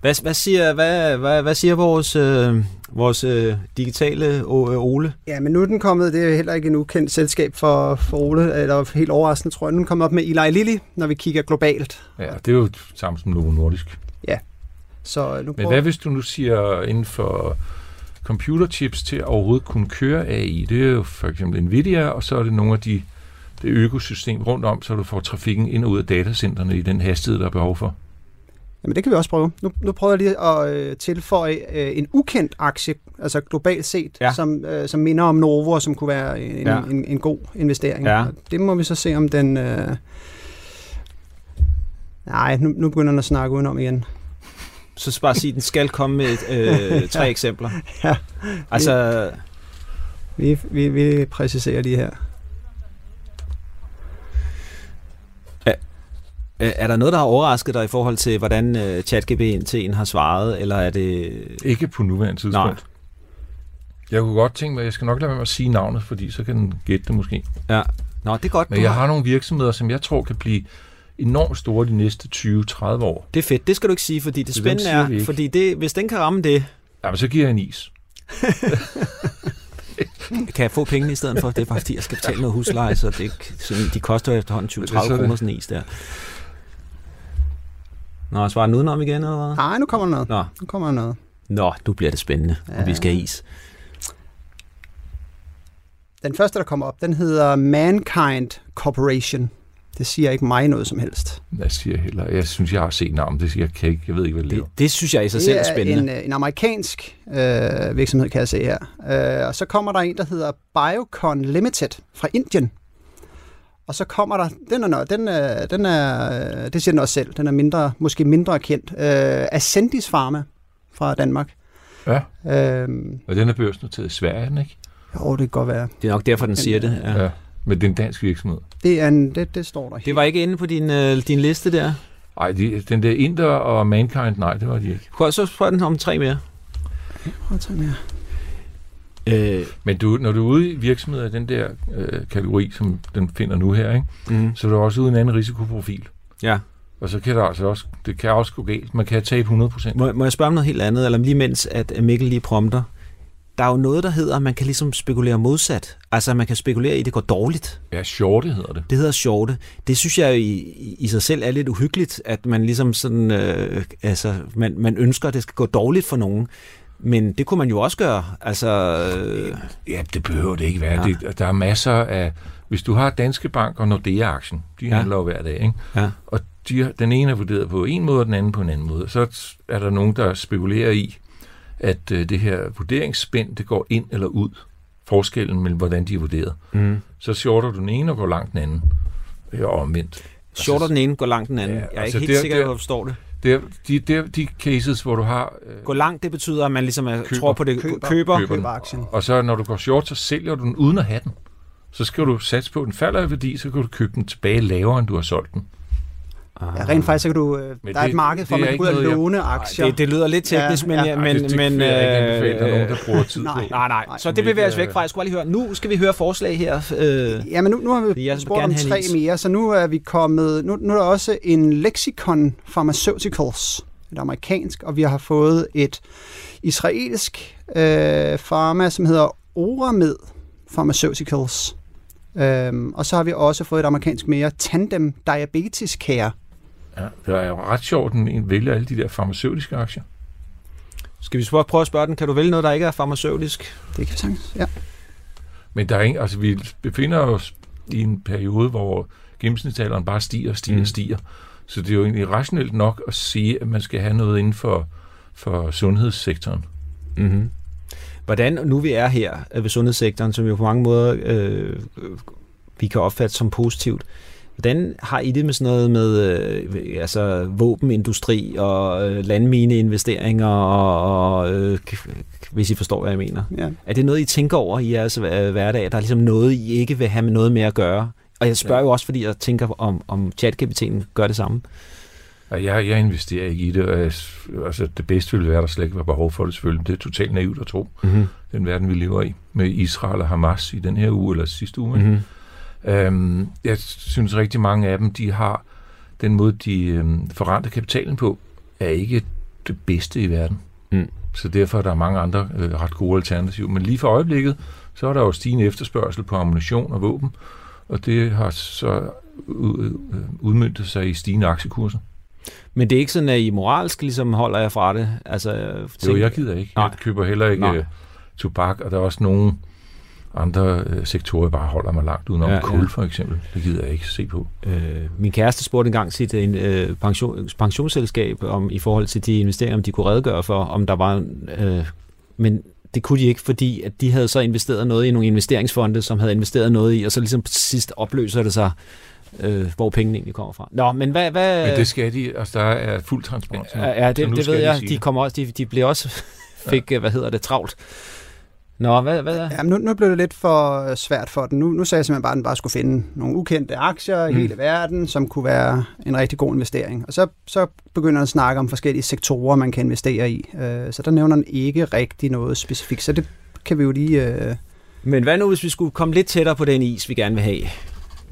Hvad, hvad, siger, hvad, hvad, hvad siger vores, øh, vores øh, digitale øh, Ole? Ja, men nu er den kommet, det er heller ikke en ukendt selskab for, for Ole, eller helt overraskende, tror jeg. Nu er den kommet op med Eli Lilly, når vi kigger globalt. Ja, det er jo samme som Novo Nordisk. Så nu Men hvad hvis du nu siger inden for computerchips til at overhovedet kunne køre AI? Det er jo for eksempel Nvidia, og så er det nogle af de det økosystem rundt om, så du får trafikken ind og ud af datacenterne i den hastighed, der er behov for. Jamen det kan vi også prøve. Nu, nu prøver jeg lige at øh, tilføje øh, en ukendt aktie, altså globalt set, Ja. som, øh, som minder om Novo, og som kunne være en, Ja. ja. en, en god investering. Ja. Og Det må vi så se, om den... Øh... Nej, nu, nu begynder den at snakke udenom igen. Så bare sige, at den skal komme med øh, (laughs) tre eksempler. Ja. Altså, Vi, vi, vi præciserer lige her. øh, er der noget, der har overrasket dig i forhold til, hvordan øh, ChatGPT'en har svaret, eller er det... Ikke på nuværende tidspunkt. Jeg kunne godt tænke mig, jeg skal nok lade være med at sige navnet, fordi så kan den gætte det måske. Ja. Nå, det er godt. Men du jeg har nogle virksomheder, som jeg tror kan blive enormt store de næste 20-30 år. Det er fedt. Det skal du ikke sige, fordi det Så den spændende er, fordi det, hvis den kan ramme det, Jamen, så giver jeg en is. (laughs) kan jeg få pengene i stedet for. Det er bare fordi, jeg skal betale noget husleje, så det, ikke- sådan, de koster jo efterhånden Men det er 20-30 så det. kroner sådan en is der. Nå, svarer den udenom igen, eller hvad? Nej, nu kommer der noget. Nå, Nu kommer der noget. Nå nu bliver det spændende, ja. om vi skal have is. Den første, der kommer op, den hedder Mankind Corporation. Det siger ikke mig noget som helst. Jeg siger heller, jeg synes, jeg har set navnet. Det siger jeg kan ikke, jeg ved ikke, hvad det Det, laver. det synes jeg i sig selv er det er spændende. en, øh, en amerikansk øh, virksomhed, kan jeg se her. Øh, og så kommer der en, der hedder Biocon Limited fra Indien. Og så kommer der, den er, noget, den er, den er øh, det siger den også selv, den er mindre, måske mindre kendt, øh, Ascendis Pharma fra Danmark. Ja, Øh, og den er børsnoteret i Sverige, er ikke? jo, det kan godt være. Det er nok derfor, den siger det. Ja. Ja. Men det er en dansk virksomhed. Det, er en, det, det står der. Det var ikke inde på din, øh, din liste der. Ej, de, den der Inder og Mankind, nej, det var de ikke. Prøv, så spørg den om tre mere. Prøv at tage mere. Øh, Men du, når du er ude i virksomheder i den der øh, kategori, som den finder nu her, ikke, mm, så er du også ude i en anden risikoprofil. ja. Og så kan det altså også, det kan også gå galt. Man kan tabe 100 procent. Må, må jeg spørge om noget helt andet, eller lige mens at Mikkel lige prompter? Der er jo noget, der hedder, at man kan ligesom spekulere modsat. Altså, man kan spekulere i, at det går dårligt. Ja, shorte hedder det. Det hedder shorte. Det synes jeg i, i- sig selv er lidt uhyggeligt, at man ligesom sådan, øh, altså, man, man ønsker, at det skal gå dårligt for nogen. Men det kunne man jo også gøre. Altså, øh, Ja, det behøver det ikke være. Ja. Det, der er masser af... Hvis du har Danske Bank og Nordea-aktien, de Ja. handler jo hver dag, ikke? ja. og de, den ene er vurderet på en måde, og den anden på en anden måde. Så er der nogen, der spekulerer i, at øh, det her vurderingsspænd, det går ind eller ud. Forskellen mellem, hvordan de er vurderet. Mm. Så shorter du den ene og går langt den anden. Ja, og omvendt. Shorter den ene, går langt den anden. Ja, jeg er altså, ikke helt det er- sikker, er- at jeg forstår det. Det er de, det er de cases, hvor du har... Øh, Gå langt, det betyder, at man ligesom er, Køber. tror på det. Køber. Køber. Køber. Køber aktien. og så når du går short, så sælger du den uden at have den. Så skal du satse på, at den falder i værdi, så kan du købe den tilbage lavere, end du har solgt den. Ja, rent faktisk så kan du, øh, Men der er det- et marked for, at er man kan ud og noget, jeg- låne aktier. Det, det lyder lidt teknisk, Ja, men, ja. ja, Ej, men, men, jeg ikke anbefale, at der er nogen, der øh, (laughs) bruger tid nej. på. Nej, nej. Så det Men bevæger os ikke, væk øh, fra. Jeg skulle lige høre. Nu skal vi høre forslag her. Øh, Ja, men nu, nu har Jeg vi vil spurgt gerne om tre is. mere, så nu er vi kommet... Nu, nu er der også en Lexicon Pharmaceuticals, et amerikansk, og vi har fået et israelsk øh, pharma, som hedder Oramed Pharmaceuticals. Øhm, og så har vi også fået et amerikansk mere, Tandem Diabetes Care. Ja, det er jo ret sjovt, at en vælger alle de der farmaceutiske aktier. skal vi så prøve at spørge den, kan du vælge noget, der ikke er farmaceutisk? Det kan vi sagtens, ja. Men der er ingen, altså, vi befinder os i en periode, hvor gennemsnitsalderen bare stiger og stiger og Mm. stiger. Så det er jo egentlig rationelt nok at sige, at man skal have noget inden for, for sundhedssektoren. Mm-hmm. Hvordan, nu vi er her øh, ved sundhedssektoren, som jo på mange måder øh, øh, vi kan opfatte som positivt, hvordan har I det med sådan noget med øh, altså våbenindustri og øh, landmineinvesteringer, og, og øh, hvis I forstår, hvad jeg mener? ja. Er det noget, I tænker over i jeres hver- hverdag? Der er ligesom noget, I ikke vil have med noget med at gøre? Og jeg spørger Ja. jo også, fordi jeg tænker, om, om ChatGPT'en gør det samme. Jeg, jeg investerer ikke i det. og jeg- Altså, det bedste ville være, at der slet ikke var behov for det selvfølgelig. Det er totalt naivt at tro, Mm-hmm. den verden, vi lever i, med Israel og Hamas i den her uge eller sidste uge. Mm-hmm. Øhm, jeg synes rigtig mange af dem, de har den måde, de øhm, forrenter kapitalen på, er ikke det bedste i verden. Mm. Så derfor er der mange andre øh, ret gode alternativer. Men lige for øjeblikket, så er der jo stigende efterspørgsel på ammunition og våben, og det har så øh, udmyndtet sig i stigende aktiekurser. Men det er ikke sådan, at I moralsk ligesom holder jer fra det? Altså, Jo, jeg gider ikke. Nej. Jeg køber heller ikke Nej. øh, tobak, og der er også nogle andre øh, sektorer, bare holder mig langt udenom. Ja, Ja, ja. Kul for eksempel, det gider jeg ikke se på. Øh, min kæreste spurgte engang sit en, øh, pension, pensionsselskab om i forhold til de investeringer, om de kunne redegøre for, om der var... Øh, men det kunne de ikke, fordi at de havde så investeret noget i nogle investeringsfonde, som havde investeret noget i, og så ligesom sidst opløser det sig, øh, hvor pengene egentlig kommer fra. Nå, men hvad... hvad Men det skal de, altså der er fuld transparens. nu. ja, ja, det, det ved jeg. De, kommer også, de, de blev også fik, ja. hvad hedder det, travlt. Nå, hvad... hvad Ja, men nu, nu blev det lidt for øh, svært for den. Nu, nu sagde jeg simpelthen bare, at den bare skulle finde nogle ukendte aktier i Mm. hele verden, som kunne være en rigtig god investering. Og så, så begynder den at snakke om forskellige sektorer, man kan investere i. Øh, Så der nævner den ikke rigtig noget specifikt. Så det kan vi jo lige... øh, Men hvad nu, hvis vi skulle komme lidt tættere på den is, vi gerne vil have?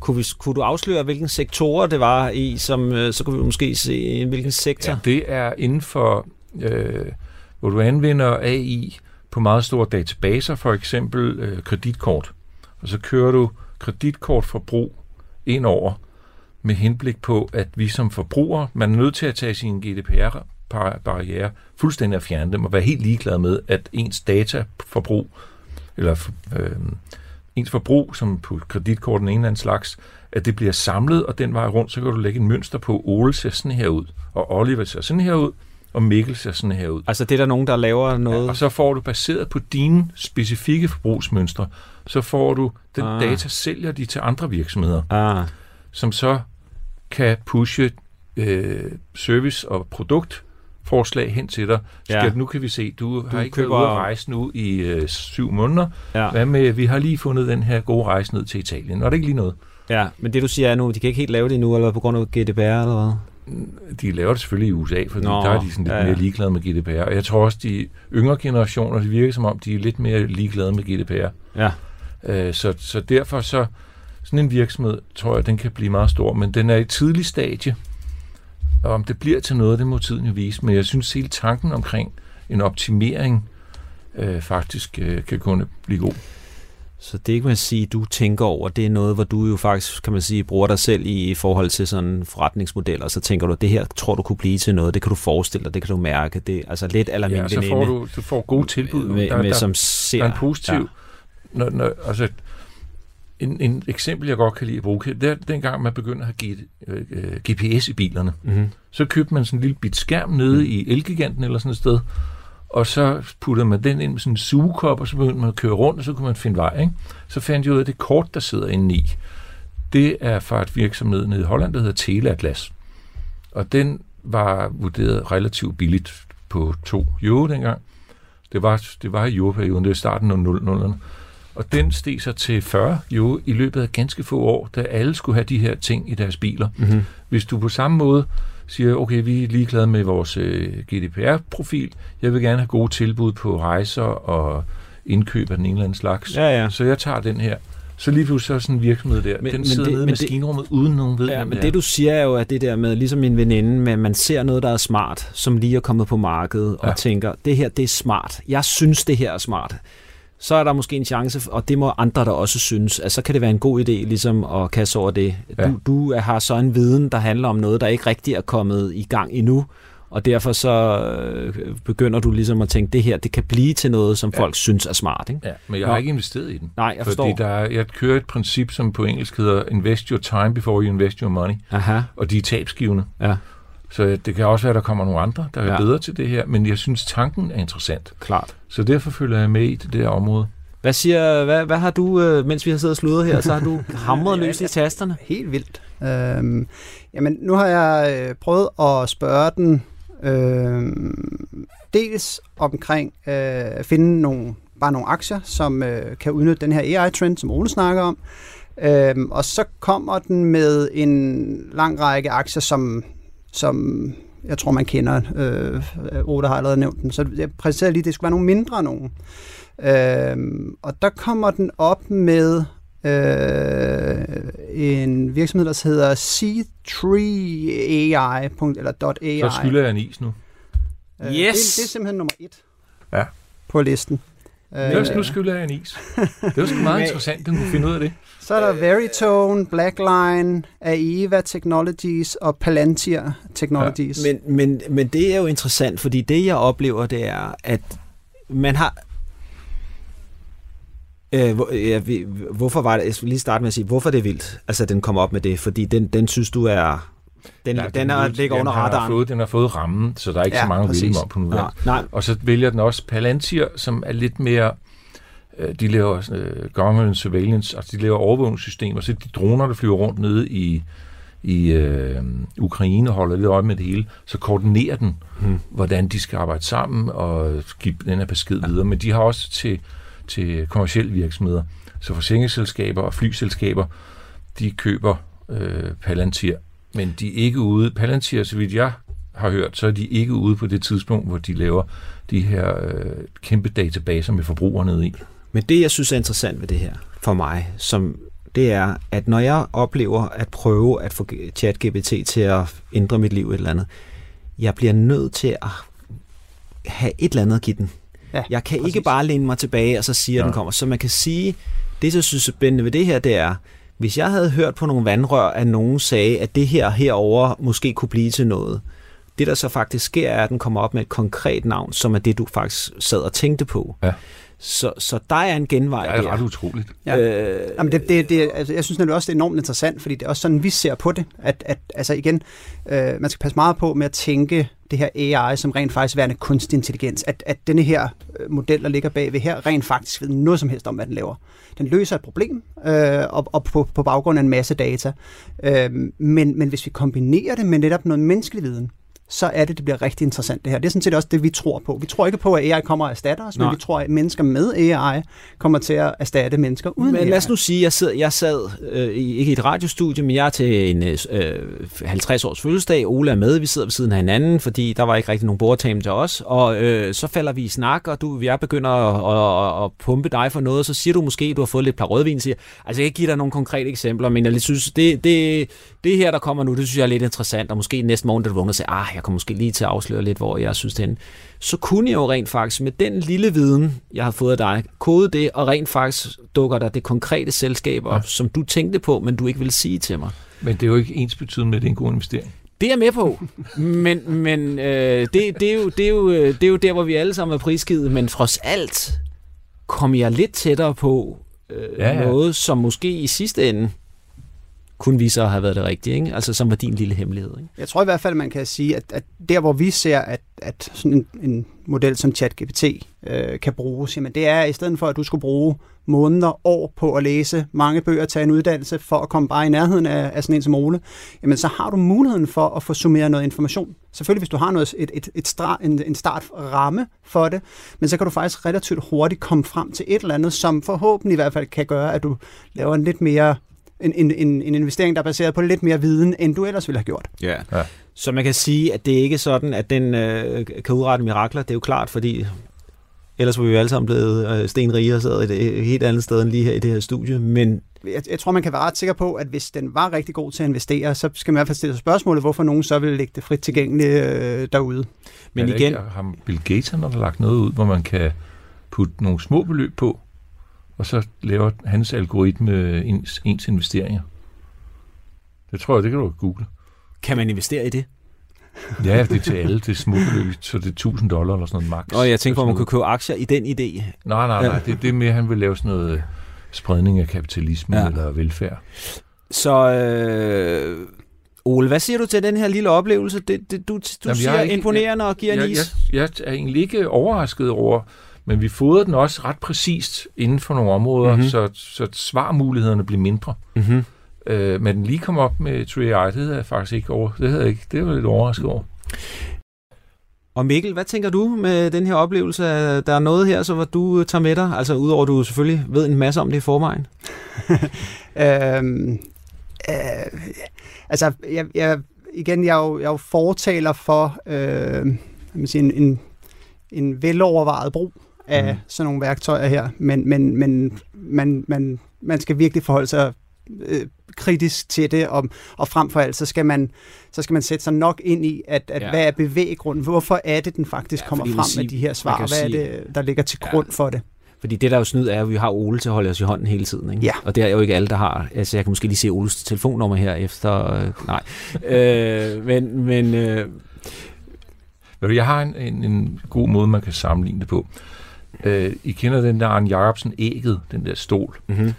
Kunne, vi, kunne du afsløre, hvilken sektorer det var i, som, øh, så kunne vi måske se, hvilken sektor? Ja, det er inden for, øh, hvor du anvender AI på meget store databaser, for eksempel øh, kreditkort. Og så kører du kreditkortforbrug ind over med henblik på, at vi som forbrugere, man er nødt til at tage sine GDPR-barriere fuldstændig at fjerne dem og være helt ligeglad med, at ens dataforbrug, eller øh, ens forbrug, som på kreditkorten en eller anden slags, at det bliver samlet, og den vej rundt, så kan du lægge en mønster på, Ole ser sådan her ud, og Oliver ser sådan her ud, og Mikkel ser sådan her ud. Altså det er der nogen, der laver noget... Ja, og så får du baseret på dine specifikke forbrugsmønstre, så får du den Ah. data, sælger de til andre virksomheder, Ah, som så kan pushe øh, service- og produktforslag hen til dig. Ja. Skal, Nu kan vi se, du, du har ikke køber- været ude at rejse nu i øh, syv måneder. ja. Hvad med, vi har lige fundet den her gode rejse ned til Italien. Og det ikke lige noget? ja, men det du siger er nu, de kan ikke helt lave det nu, eller på grund af GDPR eller hvad? De laver det selvfølgelig i USA, for der er de sådan lidt ja, ja, ja. ja. mere ligeglade med GDPR. Og jeg tror også, de yngre generationer, det virker som om, de er lidt mere ligeglade med GDPR. Ja. Øh, så, så derfor så, sådan en virksomhed, tror jeg, den kan blive meget stor, men den er i et tidligt stadie. Og om det bliver til noget, det må tiden jo vise. Men jeg synes, hele tanken omkring en optimering øh, faktisk øh, kan kunne blive god. Så det kan man sige, du tænker over, det er noget, hvor du jo faktisk, kan man sige, bruger dig selv i, i forhold til sådan forretningsmodeller, så tænker du, det her tror du kunne blive til noget, det kan du forestille dig, det kan du mærke, det altså lidt eller min Ja, så får du, du får gode tilbud. med, der, med, der, som ser... der er en positiv... Ja. Når, når, altså, en, en eksempel, jeg godt kan lide at bruge, det er dengang, man begynder at have G, øh, øh, GPS i bilerne. Mm-hmm. Så købte man sådan en lille bit skærm nede mm. i Elgiganten eller sådan et sted, og så puttede man den ind med sådan en sugekop, og så begyndte man at køre rundt, og så kunne man finde vej. Ikke? Så fandt jeg ud af, at det kort, der sidder inde i, det er fra et virksomhed nede i Holland, der hedder Teleatlas. Og den var vurderet relativt billigt på 2 euro dengang. Det var, det var i europerioden, det var starten af 00'erne. Og den steg sig til 40 jo i løbet af ganske få år, da alle skulle have de her ting i deres biler. Mm-hmm. Hvis du på samme måde siger, okay, vi er ligeglade med vores øh, GDPR-profil, jeg vil gerne have gode tilbud på rejser og indkøb af den ene eller anden slags, Ja, ja. så jeg tager den her. Så lige pludselig så er sådan en virksomhed der, Men- den men sidder det- nede i det- maskinrummet, uden nogen ved, Ja, men er. det du siger er jo, at det der med, ligesom min veninde, med at man ser noget, der er smart, som lige er kommet på markedet, og Ja. tænker, det her, det er smart. Jeg synes, det her er smart. Så er der måske en chance, og det må andre der også synes, at så kan det være en god idé ligesom at kaste over det. Ja. Du, du har så en viden, der handler om noget, der ikke rigtig er kommet i gang endnu, og derfor så øh, begynder du ligesom at tænke, det her, det kan blive til noget, som Ja. folk synes er smart. Ikke? Ja, men jeg Nå. har ikke investeret i den. Nej, jeg forstår. Fordi der er, jeg kører et princip, som på engelsk hedder invest your time before you invest your money, Aha, og de er tabsgivende. ja, Så det kan også være, at der kommer nogle andre, der er Ja. bedre til det her, men jeg synes, tanken er interessant. klart. Så derfor følger jeg med i det der område. Hvad, siger, hvad, hvad har du, øh, mens vi har siddet og sludret her, så har du (laughs) hamret løs i tasterne? Helt vildt. Øhm, jamen, nu har jeg øh, prøvet at spørge den øhm, dels omkring øh, at finde nogle, bare nogle aktier, som øh, kan udnytte den her AI-trend, som Ole snakker om. Øhm, og så kommer den med en lang række aktier, som, som jeg tror, man kender. Øh, Ole har allerede nævnt den. Så jeg præciserer lige, at det skulle være nogle mindre nogen. Øhm, og der kommer den op med øh, en virksomhed, der hedder C3AI. Eller .ai. Så skylder jeg en is nu. Øh, Yes! Det, det er simpelthen nummer et Ja. på listen. Ja. Øh, Nu skylder jeg en is. Det var sgu meget (laughs) interessant, den kunne finde ud af det. så er der Veritone, Blackline, Aeva Technologies og Palantir Technologies. Men, men, men det er jo interessant, fordi det jeg oplever, det er, at man har... Øh, hvor, ja, hvorfor var det, jeg skal lige starte med at sige, hvorfor det er vildt, altså den kommer op med det, fordi den, den synes du er, den, ja, den, er, ligger under den har radaren. Fået, den har fået rammen, så der er ikke Ja, så mange vælge om på nu. Ja, nej, Og så vælger den også Palantir, som er lidt mere... øh, De laver øh, government surveillance, altså de laver overvågningssystemer, så de droner, der flyver rundt nede i, i øh, Ukraine holder lidt øje med det hele, så koordinerer den, Hmm. hvordan de skal arbejde sammen og give den her besked videre. Men de har også til, til kommersielle virksomheder. Så forsikringsselskaber og flyselskaber, de køber øh, Palantir, men de er ikke ude. Palantir, så vidt jeg har hørt, så er de ikke ude på det tidspunkt, hvor de laver de her øh, kæmpe databaser med forbrugere nede i. Men det, jeg synes er interessant ved det her, for mig, som det er, at når jeg oplever at prøve at få ChatGPT til at ændre mit liv et eller andet, jeg bliver nødt til at have et eller andet at give den. Ja, jeg kan præcis. ikke bare læne mig tilbage, og så sige, at Ja. den kommer. Så man kan sige, det jeg synes er spændende ved det her, det er, hvis jeg havde hørt på nogle vandrør, at nogen sagde, at det her herover måske kunne blive til noget, det der så faktisk sker, er, at den kommer op med et konkret navn, som er det, du faktisk sad og tænkte på. Ja. Så, så der er en genvej Det er der. ret utroligt. Ja. Øh, Jamen det, det, det, altså, jeg synes nemlig også, det er enormt interessant, fordi det er også sådan, vi ser på det. At, at altså igen, øh, man skal passe meget på med at tænke det her AI som rent faktisk værende kunstig intelligens. At, at denne her øh, model, der ligger bagved her, rent faktisk ved noget som helst om, hvad den laver. Den løser et problem, øh, og, og på, på baggrund af en masse data. Øh, men, men hvis vi kombinerer det med netop noget menneskelig viden, så er det, det bliver rigtig interessant det her. Det er sådan set også det, vi tror på. Vi tror ikke på, at AI kommer og erstatter os, Nej. men vi tror, at mennesker med AI kommer til at erstatte mennesker uden Men AI. lad os nu sige, at jeg sad, jeg sad øh, i- ikke i et radiostudie, men jeg er til en øh, 50 års fødselsdag. Ole er med, vi sidder ved siden af hinanden, fordi der var ikke rigtig nogen bordtame til os. Og øh, så falder vi i snak, og du, jeg begynder at, at, at pumpe dig for noget, så siger du måske, at du har fået lidt par rødvin, siger, altså jeg kan give dig nogle konkrete eksempler, men jeg synes, det, det, det her, der kommer nu, det synes jeg er lidt interessant, og måske næste morgen, da du vågner siger, ah, jeg kommer måske lige til at afsløre lidt, hvor jeg synes det er henne." så kunne jeg jo rent faktisk med den lille viden, jeg har fået af dig, kode det, og rent faktisk dukker der det konkrete selskab op, ja. Som du tænkte på, men du ikke vil sige til mig. Men det er jo ikke ens betydende med, at det er en god investering. Det er jeg med på, men, men øh, det, det, er jo, det, er jo, øh, det er jo der, hvor vi alle sammen er prisgivet, men trods alt kom jeg lidt tættere på øh, ja. ja. noget, som måske i sidste ende kun viser at have været det rigtige, ikke? altså som var din lille hemmelighed. Ikke? Jeg tror i hvert fald, man kan sige, at, at der hvor vi ser, at, at sådan en, en model som ChatGPT øh, kan bruges, jamen det er i stedet for, at du skulle bruge måneder, år på at læse mange bøger, tage en uddannelse for at komme bare i nærheden af, af sådan en som Ole, jamen så har du muligheden for at få summeret noget information. Selvfølgelig, hvis du har noget, et, et, et start, en, en startramme for det, men så kan du faktisk relativt hurtigt komme frem til et eller andet, som forhåbentlig i hvert fald kan gøre, at du laver en lidt mere en, en, en, en investering, der er baseret på lidt mere viden, end du ellers ville have gjort. Ja. ja. Så man kan sige, at det er ikke sådan, at den øh, kan udrette mirakler. Det er jo klart, fordi ellers var vi jo alle sammen blevet øh, stenrige og sad et helt andet sted end lige her i det her studie. Men jeg, jeg tror, man kan være ret sikker på, at hvis den var rigtig god til at investere, så skal man i hvert fald stille spørgsmålet, hvorfor nogen så vil lægge det frit tilgængeligt øh, derude. Men igen... Ikke, har Bill Gates han har lagt noget ud, hvor man kan putte nogle små beløb på, og så laver hans algoritme ens, ens investeringer. Det tror jeg, det kan du google. Kan man investere i det? ja, det er til alle. Det er smugbeløb, så det er 1000 dollar eller sådan noget max. Og jeg tænker på, at man kunne købe aktier i den idé. Nej, nej, nej. Det, det er mere, han vil lave sådan noget spredning af kapitalisme ja. eller velfærd. Så øh, Ole, hvad siger du til den her lille oplevelse? Det, det, du du Jamen, siger ikke, imponerende jeg, og giver jeg, en is. Jeg, jeg er egentlig ikke overrasket over, men vi fodrede den også ret præcist inden for nogle områder, mm-hmm. så, så svarmulighederne blev mindre. Mm-hmm. Øh, men den lige kom op med True AI, det havde jeg faktisk ikke over. Det havde jeg ikke. Det var lidt overrasket over. Og Mikkel, hvad tænker du med den her oplevelse? Der er noget her, så hvad du tager med dig? Altså udover at du selvfølgelig ved en masse om det i forvejen. (laughs) øhm, øh, altså, jeg, jeg, igen, jeg er jo, jeg er jo fortaler for øh, sige, en, en, en velovervejet brug af mm. sådan nogle værktøjer her, men, men, men man, man, man skal virkelig forholde sig øh, kritisk til det, og, og frem for alt, så skal man, så skal man sætte sig nok ind i, at, at ja. hvad er bevæggrunden? Hvorfor er det, den faktisk ja, kommer frem sige, med de her svar? Hvad sige, er det, der ligger til grund ja. for det? Fordi det, der jo snyd, er, at vi har Ole til at holde os i hånden hele tiden. Ikke? Ja. Og det er jo ikke alle, der har. Altså, jeg kan måske lige se Oles telefonnummer her efter. Øh, nej. øh, men... men øh... Jeg har en, en, en god måde, man kan sammenligne det på. Øh, I kender den der Arne Jacobsen ægget, den der stol. Mm-hmm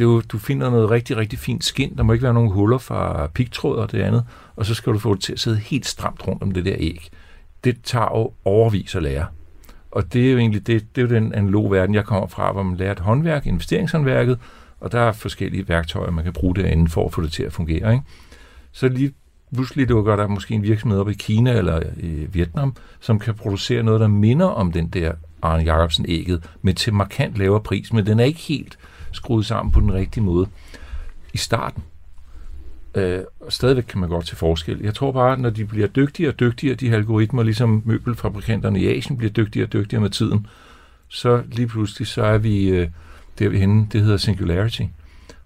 det er jo, du finder noget rigtig, rigtig fint skin. Der må ikke være nogen huller fra pigtråd og det andet. Og så skal du få det til at sidde helt stramt rundt om det der æg. Det tager jo overvis at lære. Og det er jo egentlig det, det er jo den analoge verden, jeg kommer fra, hvor man lærer et håndværk, investeringshåndværket, og der er forskellige værktøjer, man kan bruge derinde for at få det til at fungere. Ikke? Så lige pludselig dukker der måske en virksomhed op i Kina eller i Vietnam, som kan producere noget, der minder om den der Arne Jacobsen ægget, med til markant lavere pris, men den er ikke helt skruet sammen på den rigtige måde i starten. Øh, stadigvæk kan man godt til forskel. Jeg tror bare, når de bliver dygtigere og dygtigere, de her algoritmer, ligesom møbelfabrikanterne i Asien bliver dygtigere og dygtigere med tiden, så lige pludselig, så er vi øh, der vi henne, det hedder singularity,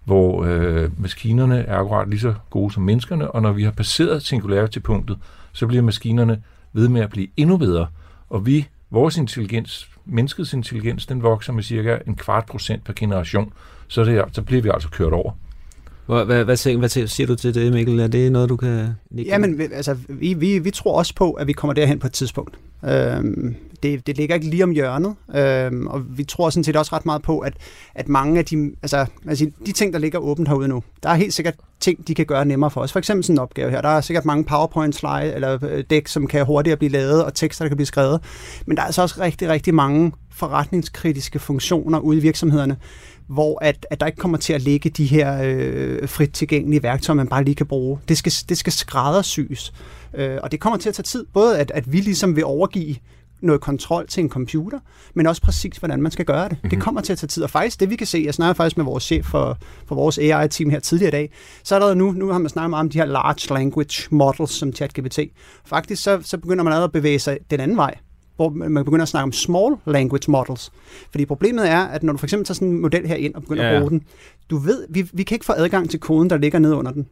hvor øh, maskinerne er akkurat lige så gode som menneskerne, og når vi har passeret singularity-punktet, så bliver maskinerne ved med at blive endnu bedre, og vi, vores intelligens, menneskets intelligens, den vokser med cirka en kvart procent per generation, så, det, så bliver vi altså kørt over. Hvad, hvad, hvad, hvad siger du til det, Mikkel? Er det noget, du kan... Jamen, altså, vi, vi, vi tror også på, at vi kommer derhen på et tidspunkt. Øhm, det, det ligger ikke lige om hjørnet, øhm, og vi tror sådan set også ret meget på, at, at mange af de, altså, altså, de ting, der ligger åbent herude nu, der er helt sikkert ting, de kan gøre nemmere for os. For eksempel sådan en opgave her. Der er sikkert mange PowerPoint slide eller øh, dæk, som kan hurtigere blive lavet, og tekster, der kan blive skrevet. Men der er altså også rigtig, rigtig mange forretningskritiske funktioner ude i virksomhederne, hvor at, at der ikke kommer til at ligge de her øh, frit tilgængelige værktøjer, man bare lige kan bruge. Det skal, det skal skræddersys. Øh, og det kommer til at tage tid, både at, at vi ligesom vil overgive noget kontrol til en computer, men også præcis, hvordan man skal gøre det. Mm-hmm. Det mhm. kommer til at tage tid, og faktisk det vi kan se, jeg snakker faktisk med vores chef for, for vores AI-team her tidligere i dag, så er der nu, nu har man snakket meget om de her large language models som ChatGPT. Faktisk så, så begynder man at bevæge sig den anden vej hvor man begynder at snakke om small language models. Fordi problemet er, at når du for eksempel tager sådan en model her ind og begynder ja. at bruge den, du ved, vi, vi kan ikke få adgang til koden, der ligger nede under den.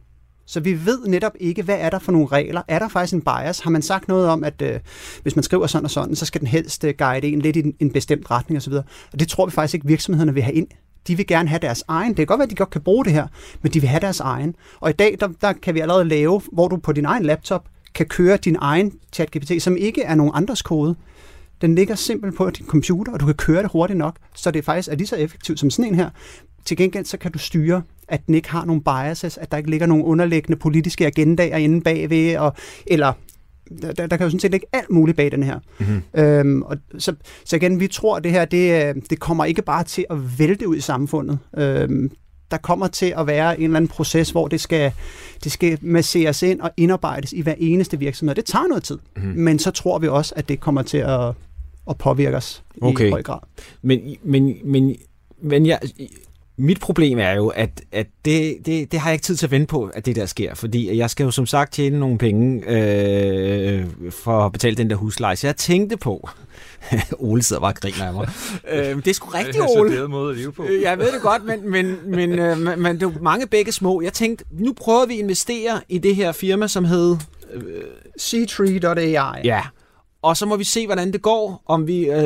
Så vi ved netop ikke, hvad er der for nogle regler. Er der faktisk en bias? Har man sagt noget om, at øh, hvis man skriver sådan og sådan, så skal den helst øh, guide en lidt i en, en bestemt retning osv. Og det tror vi faktisk ikke, virksomhederne vil have ind. De vil gerne have deres egen. Det kan godt være, at de godt kan bruge det her, men de vil have deres egen. Og i dag, der, der kan vi allerede lave, hvor du på din egen laptop kan køre din egen ChatGPT, som ikke er nogen andres kode. Den ligger simpelt på din computer, og du kan køre det hurtigt nok, så det faktisk er lige så effektivt som sådan en her. til gengæld så kan du styre, at den ikke har nogen biases, at der ikke ligger nogen underliggende politiske agendaer inde bagved, og, eller der, der, der kan jo sådan set ligge alt muligt bag den her. Mm-hmm. Øhm, og så, så igen, vi tror, at det her, det, øh, det kommer ikke bare til at vælte ud i samfundet. Øhm, der kommer til at være en eller anden proces, hvor det skal, det skal masseres ind og indarbejdes i hver eneste virksomhed. Det tager noget tid, mm-hmm. men så tror vi også, at det kommer til at, at påvirke os okay. i høj grad. Men, men, men, men jeg, mit problem er jo, at, at det, det, det har jeg ikke tid til at vente på, at det der sker, fordi jeg skal jo som sagt tjene nogle penge øh, for at betale den der husleje. Så jeg tænkte på, (laughs) Ole sidder bare og griner af mig. øh, det er sgu (laughs) rigtigt, Ole. Det er måde at leve på. Øh, jeg ved det godt, men, men, men, øh, men det er mange begge små. Jeg tænkte, nu prøver vi at investere i det her firma, som hed... Øh, C3.ai. Ja, og så må vi se, hvordan det går, om vi øh,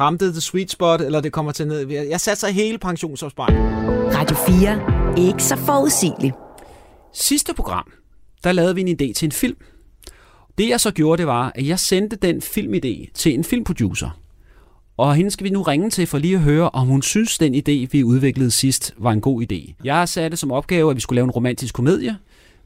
ramte the sweet spot, eller det kommer til ned. Jeg satte hele pensionsopsparingen. Radio 4. Ikke så forudsigeligt. Sidste program, der lavede vi en idé til en film. Det jeg så gjorde, det var, at jeg sendte den filmidé til en filmproducer. Og hende skal vi nu ringe til for lige at høre, om hun synes, den idé, vi udviklede sidst, var en god idé. Jeg har sat det som opgave, at vi skulle lave en romantisk komedie,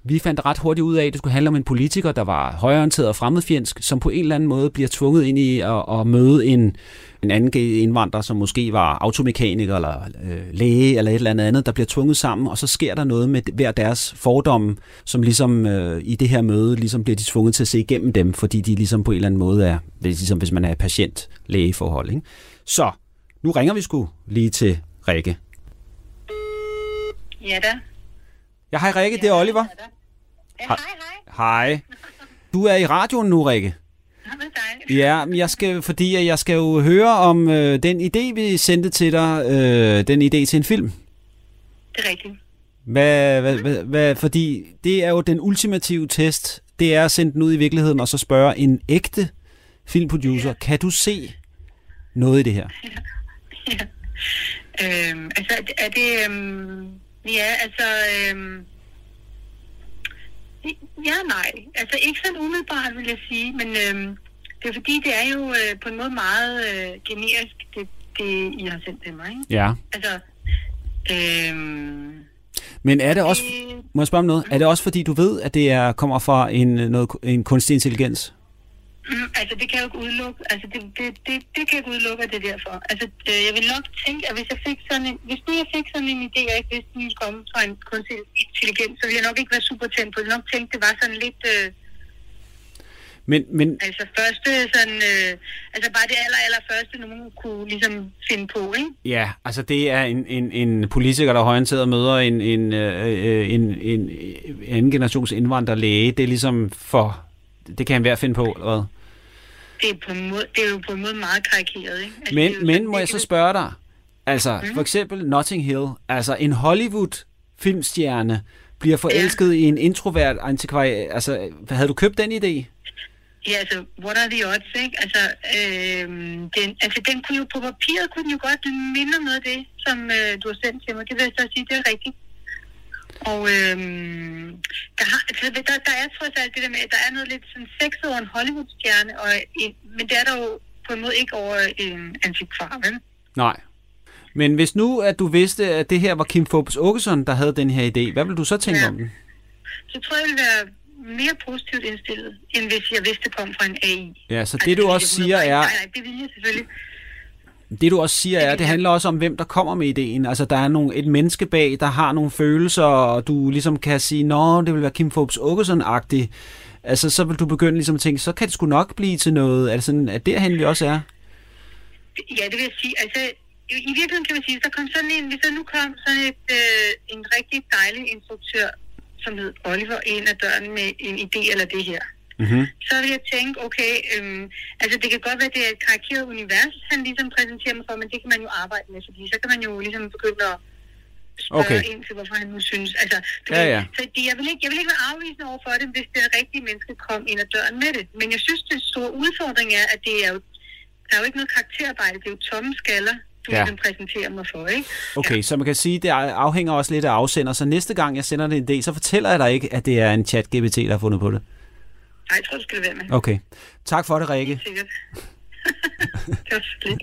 vi fandt ret hurtigt ud af, at det skulle handle om en politiker, der var højorienteret og fremmedfjendsk, som på en eller anden måde bliver tvunget ind i at, at møde en, en anden indvandrer, som måske var automekaniker eller øh, læge eller et eller andet andet, der bliver tvunget sammen, og så sker der noget med hver deres fordomme, som ligesom øh, i det her møde, ligesom bliver de tvunget til at se igennem dem, fordi de ligesom på en eller anden måde er, det er ligesom hvis man er patient-lægeforhold. Ikke? Så, nu ringer vi sgu lige til Rikke. Ja da. Ja, hej Rikke, ja, det er Oliver. Ja, hej, hej. Hej. Du er i radioen nu, Rikke. Ja, men jeg skal, fordi jeg skal jo høre om øh, den idé, vi sendte til dig, øh, den idé til en film. Det er rigtigt. Hvad, hvad, hvad, hvad, fordi det er jo den ultimative test, det er at sende den ud i virkeligheden, og så spørge en ægte filmproducer, ja. kan du se noget i det her? Ja. (laughs) ja. Øhm, altså, er det... Øhm Ja, altså... Øhm, ja, nej. Altså ikke sådan umiddelbart, vil jeg sige, men øhm, det er fordi, det er jo øh, på en måde meget øh, generisk, det, det I har sendt til mig. Ikke? Ja. Altså, øhm, men er det også, må jeg spørge om noget, er det også fordi, du ved, at det er, kommer fra en, noget, en kunstig intelligens? Mm, altså, det kan jeg jo ikke udelukke. Altså, det, det, det, det kan jeg ikke udelukke, at det er derfor. Altså, øh, jeg vil nok tænke, at hvis jeg fik sådan en, hvis nu jeg fik sådan en idé, jeg ikke vidste, den ville komme fra en kunstig intelligens, så ville jeg nok ikke være super tændt på. Jeg ville nok tænke, det var sådan lidt... Øh, men, men... Altså første sådan, øh, altså bare det aller, aller første, nogen kunne ligesom finde på, ikke? Ja, altså det er en, en, en politiker, der højorienteret møder en, en, øh, en, en, en anden generations indvandrerlæge. Det er ligesom for, det kan han være finde på, eller hvad? Det er, på måde, det er jo på en måde meget karikeret. Ikke? Altså, men men må jeg så spørge dig, altså mm. for eksempel Notting Hill, altså en Hollywood-filmstjerne bliver forelsket ja. i en introvert antikvar. Altså, havde du købt den idé? Ja, altså, what are the odds, ikke? Altså, øh, den, altså, den kunne jo på papiret kunne jo godt minde om noget af det, som øh, du har sendt til mig. Det vil jeg så sige, det er rigtigt. Og øhm, der, har, altså, der, der er trods alt det der med, at der er noget lidt sådan sexet over en Hollywood-stjerne, og, men det er der jo på en måde ikke over en antikvar, vel? Nej. Men hvis nu, at du vidste, at det her var Kim Forbes Åkesson, der havde den her idé, hvad vil du så tænke ja. om den? Så tror jeg, jeg vil være mere positivt indstillet, end hvis jeg vidste, det kom fra en AI. Ja, så det altså, du også siger er... Nej, nej, det vil jeg selvfølgelig. Det du også siger er, at det handler også om, hvem der kommer med ideen. Altså, der er nogle, et menneske bag, der har nogle følelser, og du ligesom kan sige, nå, det vil være Kim Forbes Åkesson-agtigt. Altså, så vil du begynde ligesom at tænke, så kan det sgu nok blive til noget. Altså, at derhen vi også er. Ja, det vil jeg sige. Altså, i virkeligheden kan man sige, der kom sådan en, hvis der nu kom sådan et, øh, en rigtig dejlig instruktør, som hed Oliver, ind ad døren med en idé eller det her, mm-hmm. så vil jeg tænke, okay, øhm, altså det kan godt være, at det er et karikeret univers, han ligesom præsenterer mig for, men det kan man jo arbejde med, fordi så kan man jo ligesom begynde at spørge okay. ind til, hvorfor han nu synes. Altså, det, ja, ja. Så det, jeg, vil ikke, jeg vil ikke være afvisende over for det, hvis det rigtige menneske kom ind ad døren med det. Men jeg synes, det store udfordring er, at det er jo, der er jo ikke noget karakterarbejde, det er jo tomme skaller, du ja. præsenterer mig for, ikke? Okay, ja. så man kan sige, det afhænger også lidt af afsender, så næste gang jeg sender det en idé, så fortæller jeg dig ikke, at det er en chat-GPT, der har fundet på det. Nej, jeg tror, du skal være med. Okay. Tak for det, Rikke. Sikkert. (laughs) det var så lidt. (laughs)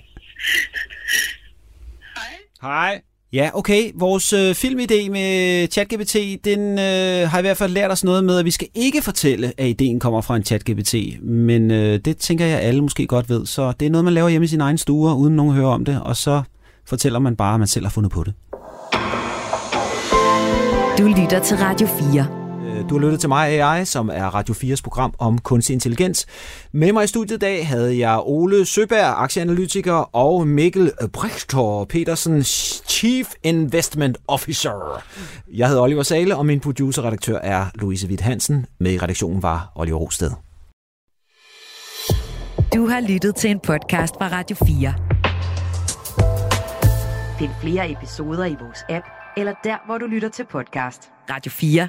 Hej. Hej. Ja, okay. Vores øh, filmidé med ChatGPT, den øh, har i hvert fald lært os noget med, at vi skal ikke fortælle, at ideen kommer fra en ChatGPT. Men øh, det tænker jeg, alle måske godt ved. Så det er noget, man laver hjemme i sin egen stue, uden nogen hører om det. Og så fortæller man bare, at man selv har fundet på det. Du lytter til Radio 4. Øh, Du har lyttet til mig, AI, som er Radio 4's program om kunstig intelligens. Med mig i studiet i dag havde jeg Ole Søberg, aktieanalytiker, og Mikkel Bregtor Petersen, Chief Investment Officer. Jeg hedder Oliver Sale, og min producer-redaktør er Louise Witt Hansen. Med i redaktionen var Oliver Rosted. Du har lyttet til en podcast fra Radio 4. Find flere episoder i vores app, eller der, hvor du lytter til podcast. Radio 4.